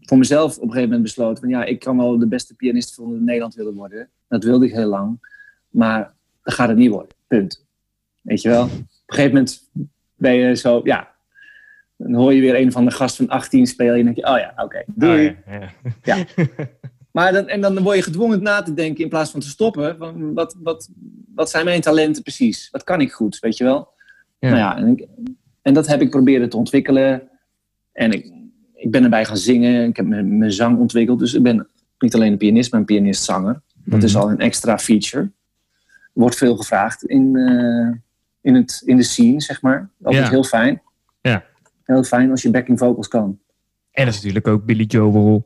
S2: voor mezelf op een gegeven moment besloten... van ja, ik kan wel de beste pianist van Nederland willen worden. Dat wilde ik heel lang. Maar dat gaat het niet worden. Punt. Weet je wel? Op een gegeven moment ben je zo... Ja, Dan hoor je weer een van de gasten van 18 spelen en dan denk je, oh ja, oké, doei.
S1: Oh, ja, ja.
S2: Ja. Maar dan, en dan word je gedwongen na te denken in plaats van te stoppen. Van wat, wat, wat zijn mijn talenten precies? Wat kan ik goed, weet je wel?
S1: Ja.
S2: Nou ja, en, ik- en dat heb ik proberen te ontwikkelen. En ik, ik ben erbij gaan zingen. Ik heb mijn, mijn zang ontwikkeld. Dus ik ben niet alleen een pianist, maar een pianist-zanger. Dat is
S1: Mhm.
S2: al een extra feature. Wordt veel gevraagd in, eh, in, het, in de scene, zeg maar. Altijd
S1: Ja.
S2: heel fijn.
S1: Ja.
S2: Heel fijn als je backing vocals kan.
S1: En dat is natuurlijk ook Billy Joel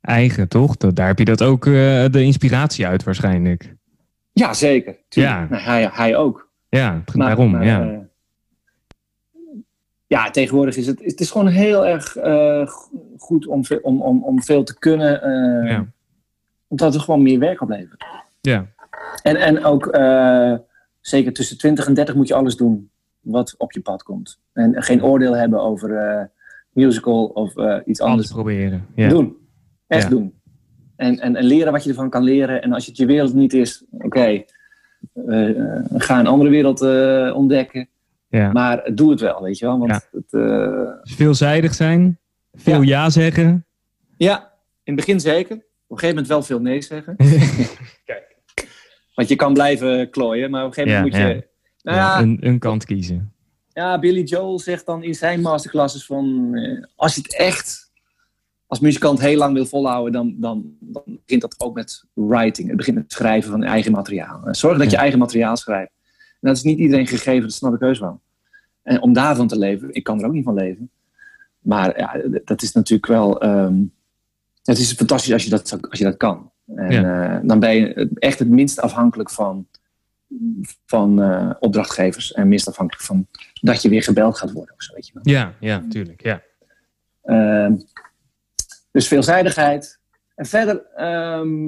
S1: eigen, toch? Dat, daar heb je dat ook eh, de inspiratie uit waarschijnlijk.
S2: Ja, zeker. Tuurlijk.
S1: Ja.
S2: Nou, hij, hij ook.
S1: Ja,
S2: Maar-
S1: daarom,
S2: maar,
S1: ja.
S2: eh, ja, tegenwoordig is het, het is gewoon heel erg go- goed om, om, om, om veel te kunnen.
S1: ja.
S2: Omdat het gewoon meer werk oplevert.
S1: Ja.
S2: En, en ook eh, zeker tussen 20 en 30 moet je alles doen wat op je pad komt. En geen oordeel hebben over eh, musical of eh, iets
S1: Alles
S2: anders.
S1: proberen. Ja.
S2: Doen. Echt
S1: Ja.
S2: doen. En, en, en leren wat je ervan kan leren. En als het je wereld niet is, oké, ga een andere wereld ontdekken.
S1: Ja.
S2: Maar doe het wel, weet je wel. Want het,
S1: Veelzijdig zijn, veel ja, zeggen.
S2: ja, in het begin zeker. Op een gegeven moment wel veel nee zeggen. Want je kan blijven klooien, maar op een gegeven moment
S1: Ja,
S2: moet je... Nou ja,
S1: een, een kant kiezen.
S2: ja, Billy Joel zegt dan in zijn masterclasses van... eh, als je het echt als muzikant heel lang wil volhouden... Dan, dan, dan begint dat ook met writing. Het begint met schrijven van eigen materiaal. En Zorg dat je eigen materiaal schrijft. En dat is niet iedereen gegeven, dat snap ik heus wel. En om daarvan te leven, ik kan er ook niet van leven. Maar ja, dat is natuurlijk wel... ehm, het is fantastisch als je dat, als je dat kan. En eh, dan ben je echt het minst afhankelijk van, van eh, opdrachtgevers. En minst afhankelijk van dat je weer gebeld gaat worden of zo, weet je wel.
S1: Ja, ja, tuurlijk. Ja.
S2: Ehm, dus veelzijdigheid. En verder, ehm,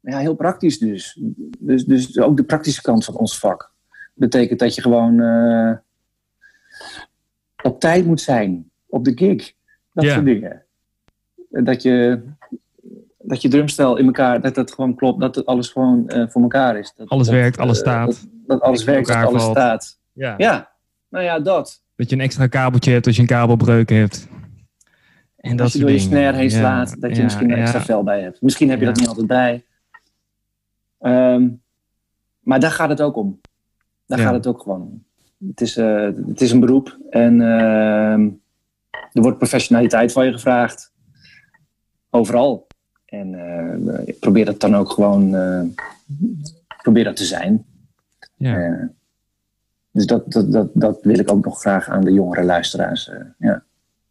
S2: ja, heel praktisch dus. dus. Dus ook de praktische kant van ons vak. Betekent dat je gewoon eh, op tijd moet zijn. Op de gig. Dat
S1: Ja.
S2: soort dingen. Dat je, dat je drumstel in elkaar, dat dat gewoon klopt. Dat het alles gewoon eh, voor elkaar is. Dat,
S1: Alles
S2: dat,
S1: werkt, alles
S2: eh,
S1: staat.
S2: Dat, dat alles werkt, dat alles
S1: valt.
S2: staat.
S1: ja.
S2: Ja, nou ja, dat.
S1: Dat je een extra kabeltje hebt als je een kabelbreuk hebt. En dat
S2: je door je snare heen
S1: Ja,
S2: slaat, dat je
S1: ja,
S2: misschien een extra vel bij hebt. Misschien heb je dat niet altijd bij. Ehm, maar daar gaat het ook om. Daar gaat het ook gewoon om. Het is, eh, het is een beroep en ehm, er wordt professionaliteit van je gevraagd. Overal. En eh, ik probeer dat dan ook gewoon eh, probeer dat te zijn.
S1: Ja.
S2: Eh, dus dat, dat, dat, dat wil ik ook nog graag aan de jongere luisteraars ja,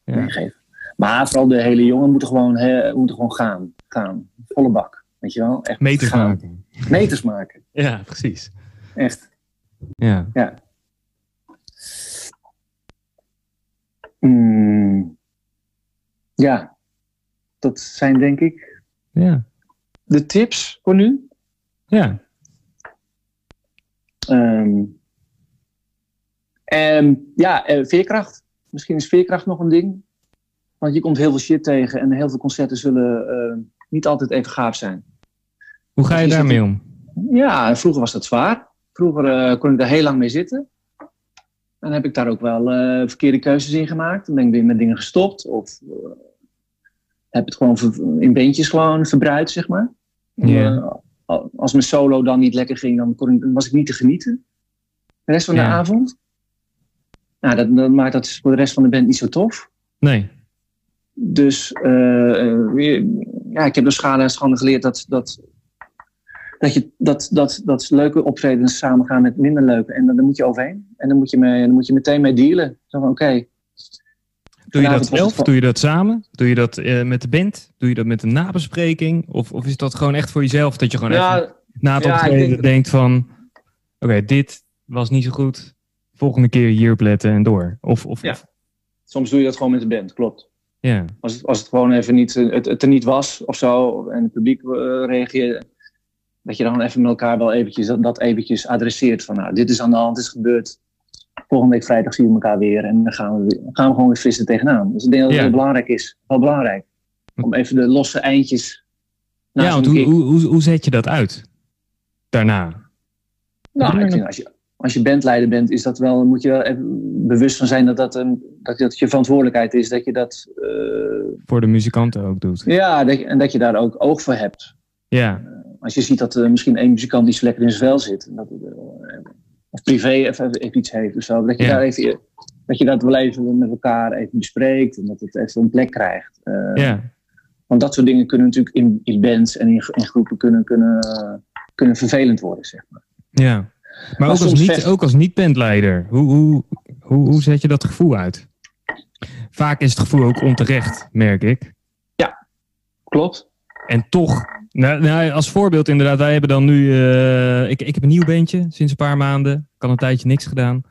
S1: Ja.
S2: meegeven. Maar vooral de hele jongen moeten gewoon, hè, moeten gewoon gaan. Gaan. Volle bak. Weet je wel? Echt
S1: Meters
S2: gaan.
S1: maken.
S2: Meters maken.
S1: Ja, precies.
S2: Echt.
S1: Ja.
S2: Ja. Mm. Ja. Dat zijn denk ik
S1: Ja.
S2: de tips voor nu.
S1: Ja.
S2: Ehm, en ja, eh, veerkracht. Misschien is veerkracht nog een ding. Want je komt heel veel shit tegen en heel veel concerten zullen eh, niet altijd even gaaf zijn.
S1: Hoe ga je daarmee om?
S2: Ja, vroeger was dat zwaar. Vroeger eh, kon ik daar heel lang mee zitten. En heb ik daar ook wel verkeerde keuzes in gemaakt. Dan ben ik weer met dingen gestopt. Of heb het gewoon in beentjes gewoon verbruikt, zeg maar. Eh, als mijn solo dan niet lekker ging, dan, kon ik, dan was ik niet te genieten. De rest van de avond. Nou, dat, dat maakt dat voor de rest van de band niet zo tof.
S1: Nee.
S2: Dus eh, eh, ja, ik heb door schade en schande geleerd dat, dat, dat, je, dat, dat, dat leuke optredens samengaan met minder leuke. En dan, dan moet je overheen. En dan moet je, mee, dan moet je meteen mee dealen. Zo van, oké.
S1: Doe je dat zelf? Doe je dat samen? Doe je dat eh, met de band? Doe je dat met een nabespreking? Of, of is dat gewoon echt voor jezelf dat je gewoon even
S2: Ja,
S1: na het
S2: ja,
S1: optreden
S2: denk-
S1: denkt van... Oké, dit was niet zo goed. Volgende keer hierop letten en door. Of, of,
S2: Ja.
S1: of-
S2: soms doe je dat gewoon met de band, klopt.
S1: ja.
S2: Als het, als het gewoon even niet, eh, het, het er niet was of zo, en het publiek eh, reageerde, dat je dan even met elkaar wel eventjes dat, dat eventjes adresseert van, nou, dit is aan de hand, dit is gebeurd. Volgende week vrijdag zien we elkaar weer en dan gaan we, weer- gaan we gewoon weer fris er tegenaan. Dus ik denk dat het
S1: Ja.
S2: heel belangrijk is, wel belangrijk, om even de losse eindjes
S1: ja, want hoe, hoe, hoe, hoe zet je dat uit? Daarna?
S2: Nou, ik als je, als je bandleider bent, is dat wel, moet je wel even bewust van zijn dat dat een, dat het je verantwoordelijkheid is dat je dat.
S1: voor de muzikanten ook doet.
S2: Ja, dat en dat je daar ook oog voor hebt.
S1: Ja.
S2: als je ziet dat er misschien één muzikant die lekker in zijn vel zit. En dat, of privé even, even, iets heeft of zo. Dat je, daar even, dat je dat wel even met elkaar even bespreekt. En dat het even een plek krijgt.
S1: ja.
S2: Want dat soort dingen kunnen natuurlijk in, in bands en in, in groepen kunnen, kunnen, kunnen vervelend worden, zeg maar.
S1: Ja. Maar, ook, als niet, ook als niet-bandleider, hoe, hoe, hoe, hoe zet je dat gevoel uit? Vaak is het gevoel ook onterecht, merk ik.
S2: Ja, klopt.
S1: En toch, nou, nou, als voorbeeld inderdaad, wij hebben dan nu, uh, ik, ik heb een nieuw bandje sinds een paar maanden. Ik had een tijdje niks gedaan.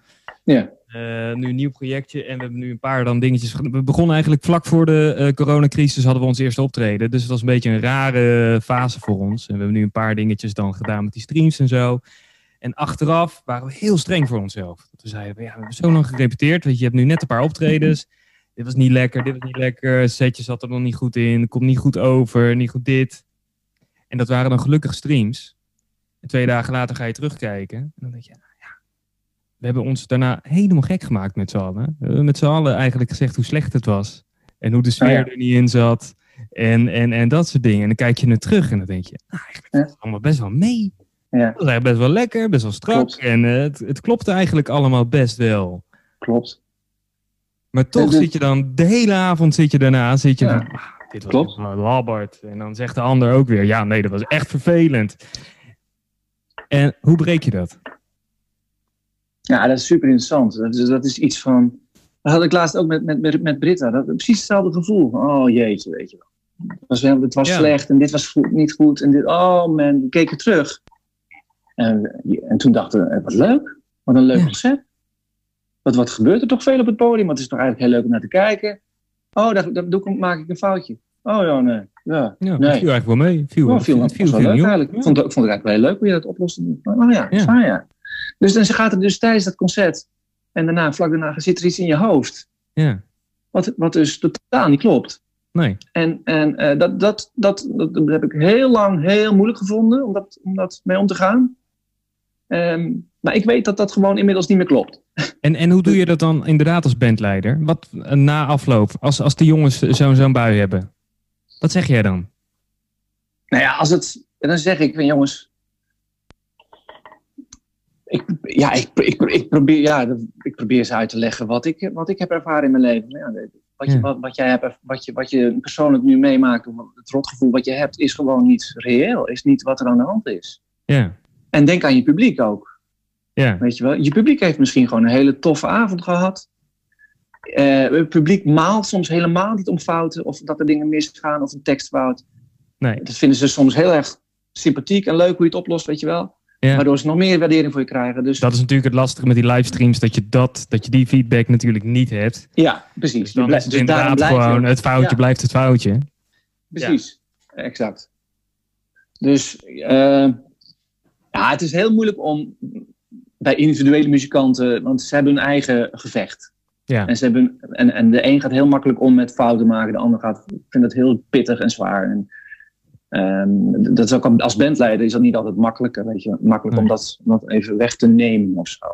S2: Ja.
S1: Uh, nu een nieuw projectje en we hebben nu een paar dan dingetjes. We begonnen eigenlijk vlak voor de uh, coronacrisis hadden we ons eerste optreden. Dus het was een beetje een rare fase voor ons. En we hebben nu een paar dingetjes dan gedaan met die streams en zo. En achteraf waren we heel streng voor onszelf. We zeiden, ja, we hebben zo lang gerepeteerd. Weet je, je hebt nu net een paar optredens. Dit was niet lekker, dit was niet lekker. Setje zat er nog niet goed in. Komt niet goed over, niet goed dit. En dat waren dan gelukkig streams. En twee dagen later ga je terugkijken. En dan denk je, nou ja, we hebben ons daarna helemaal gek gemaakt met z'n allen. We hebben met z'n allen eigenlijk gezegd hoe slecht het was. En hoe de sfeer er niet in zat. En, en, en dat soort dingen. En dan kijk je naar terug en dan denk je, nou, eigenlijk ja. het allemaal best wel mee.
S2: Ja.
S1: Dat was eigenlijk best wel lekker, best wel strak. Klopt. En uh, het, het klopte eigenlijk allemaal best wel.
S2: Klopt.
S1: Maar toch
S2: de...
S1: zit je dan, de hele avond zit je daarna, zit je
S2: Ja.
S1: dan, ah, dit was Klopt. labbert. En dan zegt de ander ook weer, ja nee, dat was echt vervelend. En hoe breek je dat?
S2: Ja, dat is super interessant. Dat is, dat is iets van. Dat had ik laatst ook met, met, met, Britta. Dat, precies hetzelfde gevoel. Oh jeetje, weet je wel. Het was, het was
S1: Ja.
S2: slecht en dit was goed, niet goed. En dit, oh man, we keken terug. En, en toen dachten we, wat leuk. Wat een leuk
S1: Ja.
S2: concept. Wat, wat gebeurt er toch veel op het podium? Want het is toch eigenlijk heel leuk om naar te kijken. Oh, daar doe ik, maak ik een foutje. Oh ja, nee. Ja,
S1: Ja, dat
S2: nee.
S1: viel eigenlijk wel mee. Viel,
S2: Oh, viel, viel, wel leuk eigenlijk. Ik vond, het- ik vond het eigenlijk wel heel leuk hoe je dat oploste. Oh ja,
S1: Ja.
S2: ja. ja. Dus dan gaat er dus tijdens dat concert en daarna, vlak daarna, zit er iets in je hoofd.
S1: Ja,
S2: Wat, wat dus totaal niet klopt.
S1: nee.
S2: En, en eh, dat, dat, dat, dat, dat heb ik heel lang heel moeilijk gevonden om dat, om dat mee om te gaan. Ehm, maar ik weet dat dat gewoon inmiddels niet meer klopt.
S1: En, en hoe doe je dat dan inderdaad als bandleider? Wat eh, na afloop, als, als de jongens zo'n zo'n bui hebben? Wat zeg jij dan?
S2: Nou ja, als het, en dan zeg ik van jongens. Ik, ja, ik, ik, ik, probeer, ja, ik probeer ze uit te leggen wat ik, wat ik heb ervaren in mijn leven. Ja, wat, je,
S1: Ja.
S2: wat, wat, jij hebt, wat, je, wat je persoonlijk nu meemaakt, het rotgevoel wat je hebt, is gewoon niet reëel. Is niet wat er aan de hand is.
S1: Ja,
S2: En denk aan je publiek ook.
S1: Ja,
S2: Weet je wel? Je publiek heeft misschien gewoon een hele toffe avond gehad. Eh, het publiek maalt soms helemaal niet om fouten of dat er dingen misgaan of een tekstfout.
S1: nee.
S2: Dat vinden ze soms heel erg sympathiek en leuk hoe je het oplost, weet je wel.
S1: Ja.
S2: Waardoor ze nog meer waardering voor je krijgen. Dus
S1: Dat is natuurlijk het lastige met die livestreams, dat je, dat, dat je die feedback natuurlijk niet hebt.
S2: ja, precies.
S1: Dus dan
S2: Je
S1: is het
S2: dus
S1: inderdaad gewoon, het foutje
S2: Ja.
S1: blijft het foutje.
S2: Precies, exact. Dus eh, ja, het is heel moeilijk om bij individuele muzikanten, want ze hebben hun eigen gevecht.
S1: Ja,
S2: En, ze hebben, en, en de een gaat heel makkelijk om met fouten maken, de ander gaat, vindt het heel pittig en zwaar. En, ehm, dat is ook als bandleider is dat niet altijd makkelijker, weet je, makkelijk om dat, om dat even weg te nemen of zo.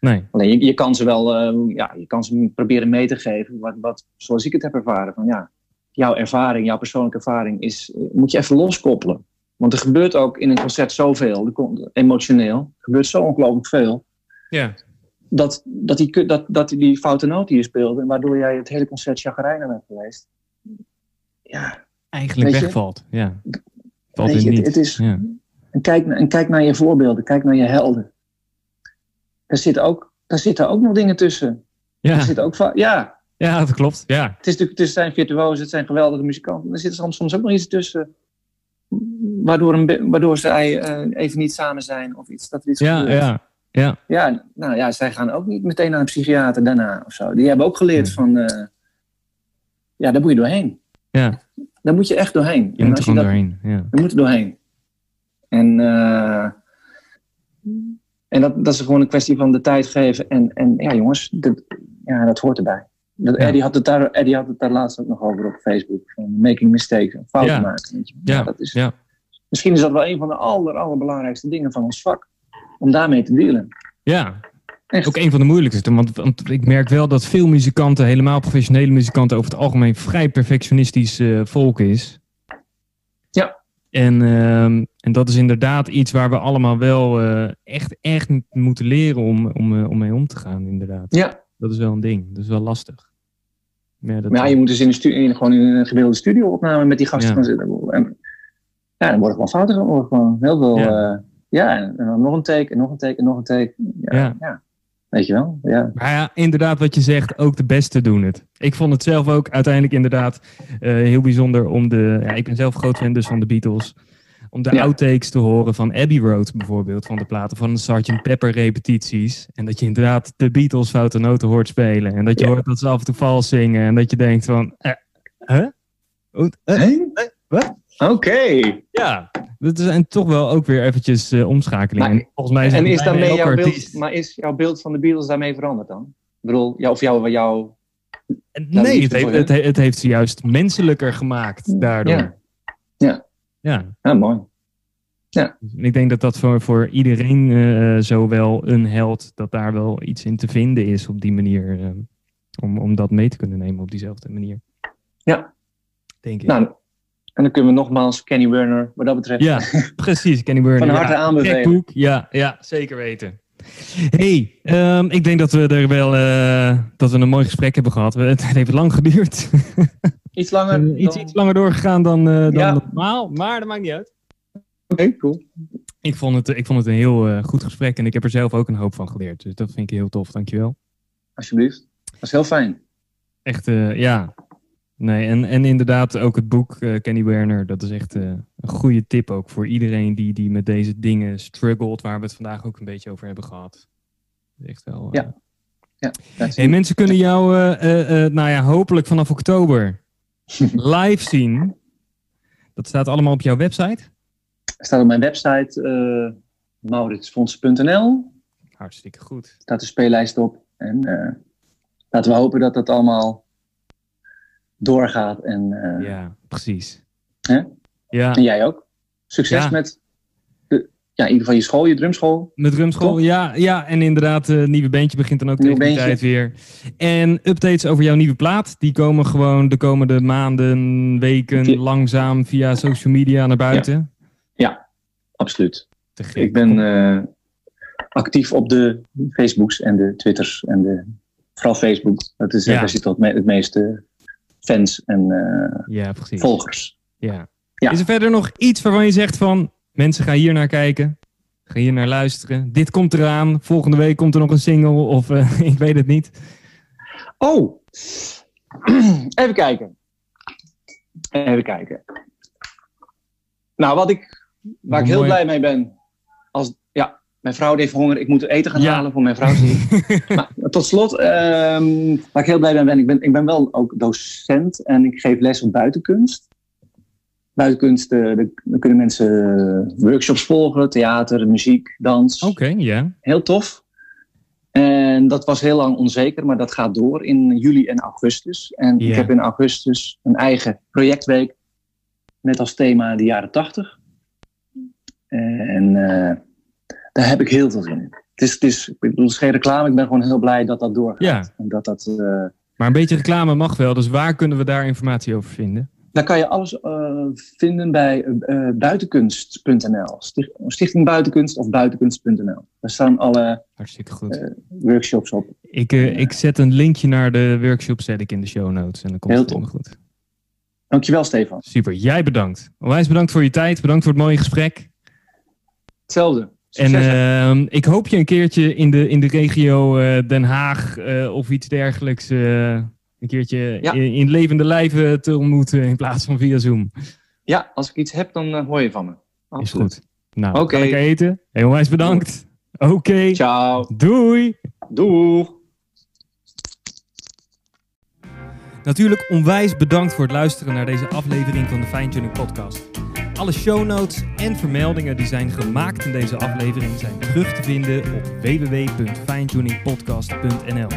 S1: nee.
S2: Alleen je, je kan ze wel, eh, ja, je kan ze proberen mee te geven, wat, wat, zoals ik het heb ervaren. Van ja, jouw ervaring, jouw persoonlijke ervaring, is, moet je even loskoppelen. Want er gebeurt ook in een concert zoveel, emotioneel, er gebeurt zo ongelooflijk veel.
S1: Ja,
S2: Dat, dat, die, dat, dat die foute noot die je speelde, waardoor jij het hele concert chagrijnig bent geweest. Ja,
S1: eigenlijk wegvalt. Ja. Valt
S2: weet
S1: in
S2: je,
S1: niet.
S2: het, het is,
S1: Ja.
S2: en, kijk, en kijk naar je voorbeelden, kijk naar je helden. Daar zitten ook, daar zitten ook nog dingen tussen.
S1: Ja.
S2: Er zitten ook ja,
S1: ja, dat klopt. Ja,
S2: Het, is het zijn virtuozen, het zijn geweldige muzikanten. Er zit soms, soms ook nog iets tussen. Waardoor, een, waardoor zij eh, even niet samen zijn of iets. Dat er iets
S1: ja,
S2: gebeurt.
S1: ja. ja.
S2: ja, nou ja, zij gaan ook niet meteen naar een psychiater daarna of zo. Die hebben ook geleerd van. eh, ja, daar moet je doorheen.
S1: ja.
S2: Daar moet je echt doorheen.
S1: Je
S2: En
S1: moet er gewoon doorheen. Ja.
S2: We moeten doorheen. En, eh, en dat, dat is gewoon een kwestie van de tijd geven. En, en ja, jongens, dat, ja, dat hoort erbij. Dat,
S1: Ja.
S2: Eddie, had het daar, Eddie had het daar laatst ook nog over op Facebook. Van making mistakes, fouten maken. Weet je.
S1: Ja,
S2: dat is,
S1: ja.
S2: Misschien is dat wel een van de aller, allerbelangrijkste dingen van ons vak. Om daarmee te dealen.
S1: Ja, Echt. Ook een van de moeilijkste. Want, want, ik merk wel dat veel muzikanten, helemaal professionele muzikanten, over het algemeen vrij perfectionistisch uh, volk is.
S2: Ja.
S1: En, uh, en dat is inderdaad iets waar we allemaal wel uh, echt, echt moeten leren om, om, om mee om te gaan, inderdaad.
S2: Ja.
S1: Dat is wel een ding. Dat is wel lastig.
S2: Maar, dat maar ja, je moet dus in de gewoon in een gemiddelde studio opname met die gasten ja. gaan zitten. En, ja, dan worden gewoon fouten. Dan gewoon heel veel. Ja. ja, en dan nog een take, en nog een take, en nog een take. ja. ja. Weet je wel? Ja.
S1: Maar ja, inderdaad, wat je zegt, ook de beste doen het. Ik vond het zelf ook uiteindelijk inderdaad uh, heel bijzonder om de. Ja, ik ben zelf groot fan dus van de Beatles. Om de ja. outtakes te horen van Abbey Road bijvoorbeeld, van de platen van de Sgt. Pepper repetities. En dat je inderdaad de Beatles foute noten hoort spelen. En dat je hoort dat ze af en toe vals zingen. En dat je denkt van, eh, huh?
S2: Uh? Wat? Oké.
S1: Ja, dat zijn toch wel ook weer eventjes uh, omschakelingen.
S2: Maar, volgens mij is en is daarmee jouw beeld, maar is jouw beeld van de Beatles daarmee veranderd dan? Ik bedoel, jou, of jou, jou,
S1: Nee, het heeft, het, het, heeft ze juist menselijker gemaakt daardoor.
S2: Ja. Ja,
S1: ja.
S2: ja mooi.
S1: Ja. Ik denk dat dat voor, voor iedereen uh, zo wel een held, dat daar wel iets in te vinden is op die manier. Uh, om, om dat mee te kunnen nemen op diezelfde manier.
S2: Ja.
S1: Denk ik.
S2: Nou, en dan kunnen we nogmaals Kenny Werner, wat dat betreft.
S1: Ja, precies, Kenny Werner.
S2: Van harte ja, aanbevelen.
S1: Ja, ja, zeker weten. hey, um, ik denk dat we er wel uh, dat we een mooi gesprek hebben gehad. Het heeft lang geduurd.
S2: Iets langer.
S1: uh, iets, iets langer doorgegaan dan, uh, dan ja. normaal, maar dat maakt niet uit.
S2: Oké, okay, cool.
S1: Ik vond, het, ik vond het een heel goed gesprek en ik heb er zelf ook een hoop van geleerd. Dus dat vind ik heel tof, dankjewel.
S2: Alsjeblieft. Dat is heel fijn.
S1: Echt, ja. Nee, en, en inderdaad ook het boek uh, Kenny Werner, dat is echt uh, een goede tip ook voor iedereen die, die met deze dingen struggelt, waar we het vandaag ook een beetje over hebben gehad. Echt wel. Uh...
S2: Ja. ja
S1: hey, mensen kunnen jou, nou ja, hopelijk vanaf oktober live zien. Dat staat allemaal op jouw website?
S2: Het staat op mijn website mauritsfonds.nl.
S1: Hartstikke goed. Er
S2: staat de speellijst op. En laten we hopen dat dat allemaal doorgaat. En, uh,
S1: ja, precies.
S2: Hè?
S1: Ja.
S2: En jij ook. Succes ja. met de, ja, in ieder geval je school, je drumschool.
S1: Met drumschool, ja, ja. En inderdaad, het uh, nieuwe bandje begint dan ook tegen die tijd weer. En updates over jouw nieuwe plaat, die komen gewoon de komende maanden, weken langzaam via social media naar buiten.
S2: Ja, ja absoluut. Ik ben uh, actief op de Facebooks en de Twitters en de, vooral Facebook. Dat is, ja. daar zit het, het meeste fans en uh,
S1: ja,
S2: volgers.
S1: Ja. ja. Is er verder nog iets waarvan je zegt van mensen gaan hier naar kijken, gaan hier naar luisteren. Dit komt eraan, volgende week komt er nog een single of uh, ik weet het niet.
S2: Oh, even kijken. Even kijken. Nou, wat ik, waar ik heel blij mee ben, als, mijn vrouw heeft honger, ik moet eten gaan ja. halen voor mijn vrouw. maar tot slot, um, waar ik heel blij mee ben, ik ben, ik ben wel ook docent en ik geef les op buitenkunst. Buitenkunst, uh, dan kunnen mensen workshops volgen, theater, muziek, dans.
S1: Oké, okay, ja. Yeah.
S2: Heel tof. En dat was heel lang onzeker, maar dat gaat door in juli en augustus. En yeah. ik heb in augustus een eigen projectweek met als thema de jaren tachtig. En uh, daar heb ik heel veel zin in. Het is, het is, ik bedoel, het is geen reclame, ik ben gewoon heel blij dat dat doorgaat.
S1: Ja.
S2: En dat dat, uh,
S1: maar een beetje reclame mag wel, dus waar kunnen we daar informatie over vinden?
S2: Daar kan je alles uh, vinden bij uh, buitenkunst.nl. Sticht, Stichting Buitenkunst of buitenkunst.nl. Daar staan alle
S1: Hartstikke goed.
S2: workshops op.
S1: Ik, ik zet een linkje naar de workshop zet ik in de show notes en dan komt
S2: heel
S1: het helemaal goed.
S2: Dankjewel Stefan.
S1: Super, jij bedankt. Onwijs bedankt voor je tijd, bedankt voor het mooie gesprek.
S2: Hetzelfde.
S1: En uh, ik hoop je een keertje in de, in de regio uh, Den Haag uh, of iets dergelijks uh, een keertje ja. in, in, levende lijven te ontmoeten in plaats van via Zoom.
S2: Ja, als ik iets heb, dan hoor je van me.
S1: Absoluut. Is goed. Nou, oké. Okay. eten. Heel wijs bedankt. Oké. Okay.
S2: Ciao.
S1: Doei.
S2: Doeg.
S3: Natuurlijk onwijs bedankt voor het luisteren naar deze aflevering van de Fine Tuning Podcast. Alle show notes en vermeldingen die zijn gemaakt in deze aflevering zijn terug te vinden op www.fijntuningpodcast.nl.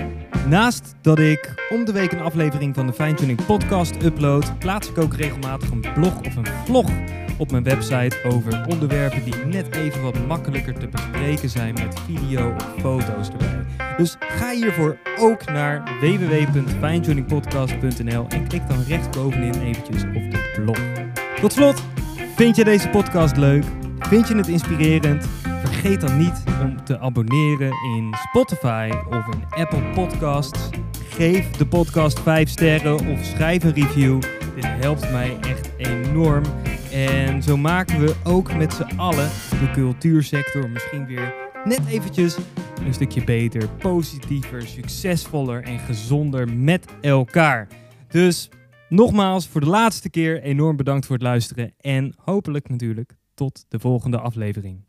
S3: Naast dat ik om de week een aflevering van de Fine Tuning Podcast upload, plaats ik ook regelmatig een blog of een vlog
S1: op mijn website over onderwerpen die net even wat makkelijker te bespreken zijn met video of foto's erbij. Dus ga hiervoor ook naar www.finetuningpodcast.nl en klik dan rechtsbovenin eventjes op de blog. Tot slot, vind je deze podcast leuk? Vind je het inspirerend? Vergeet dan niet om te abonneren in Spotify of in Apple Podcasts. Geef de podcast 5 sterren of schrijf een review. Dit helpt mij echt enorm. En zo maken we ook met z'n allen de cultuursector misschien weer net eventjes een stukje beter, positiever, succesvoller en gezonder met elkaar. Dus nogmaals, voor de laatste keer enorm bedankt voor het luisteren en hopelijk natuurlijk tot de volgende aflevering.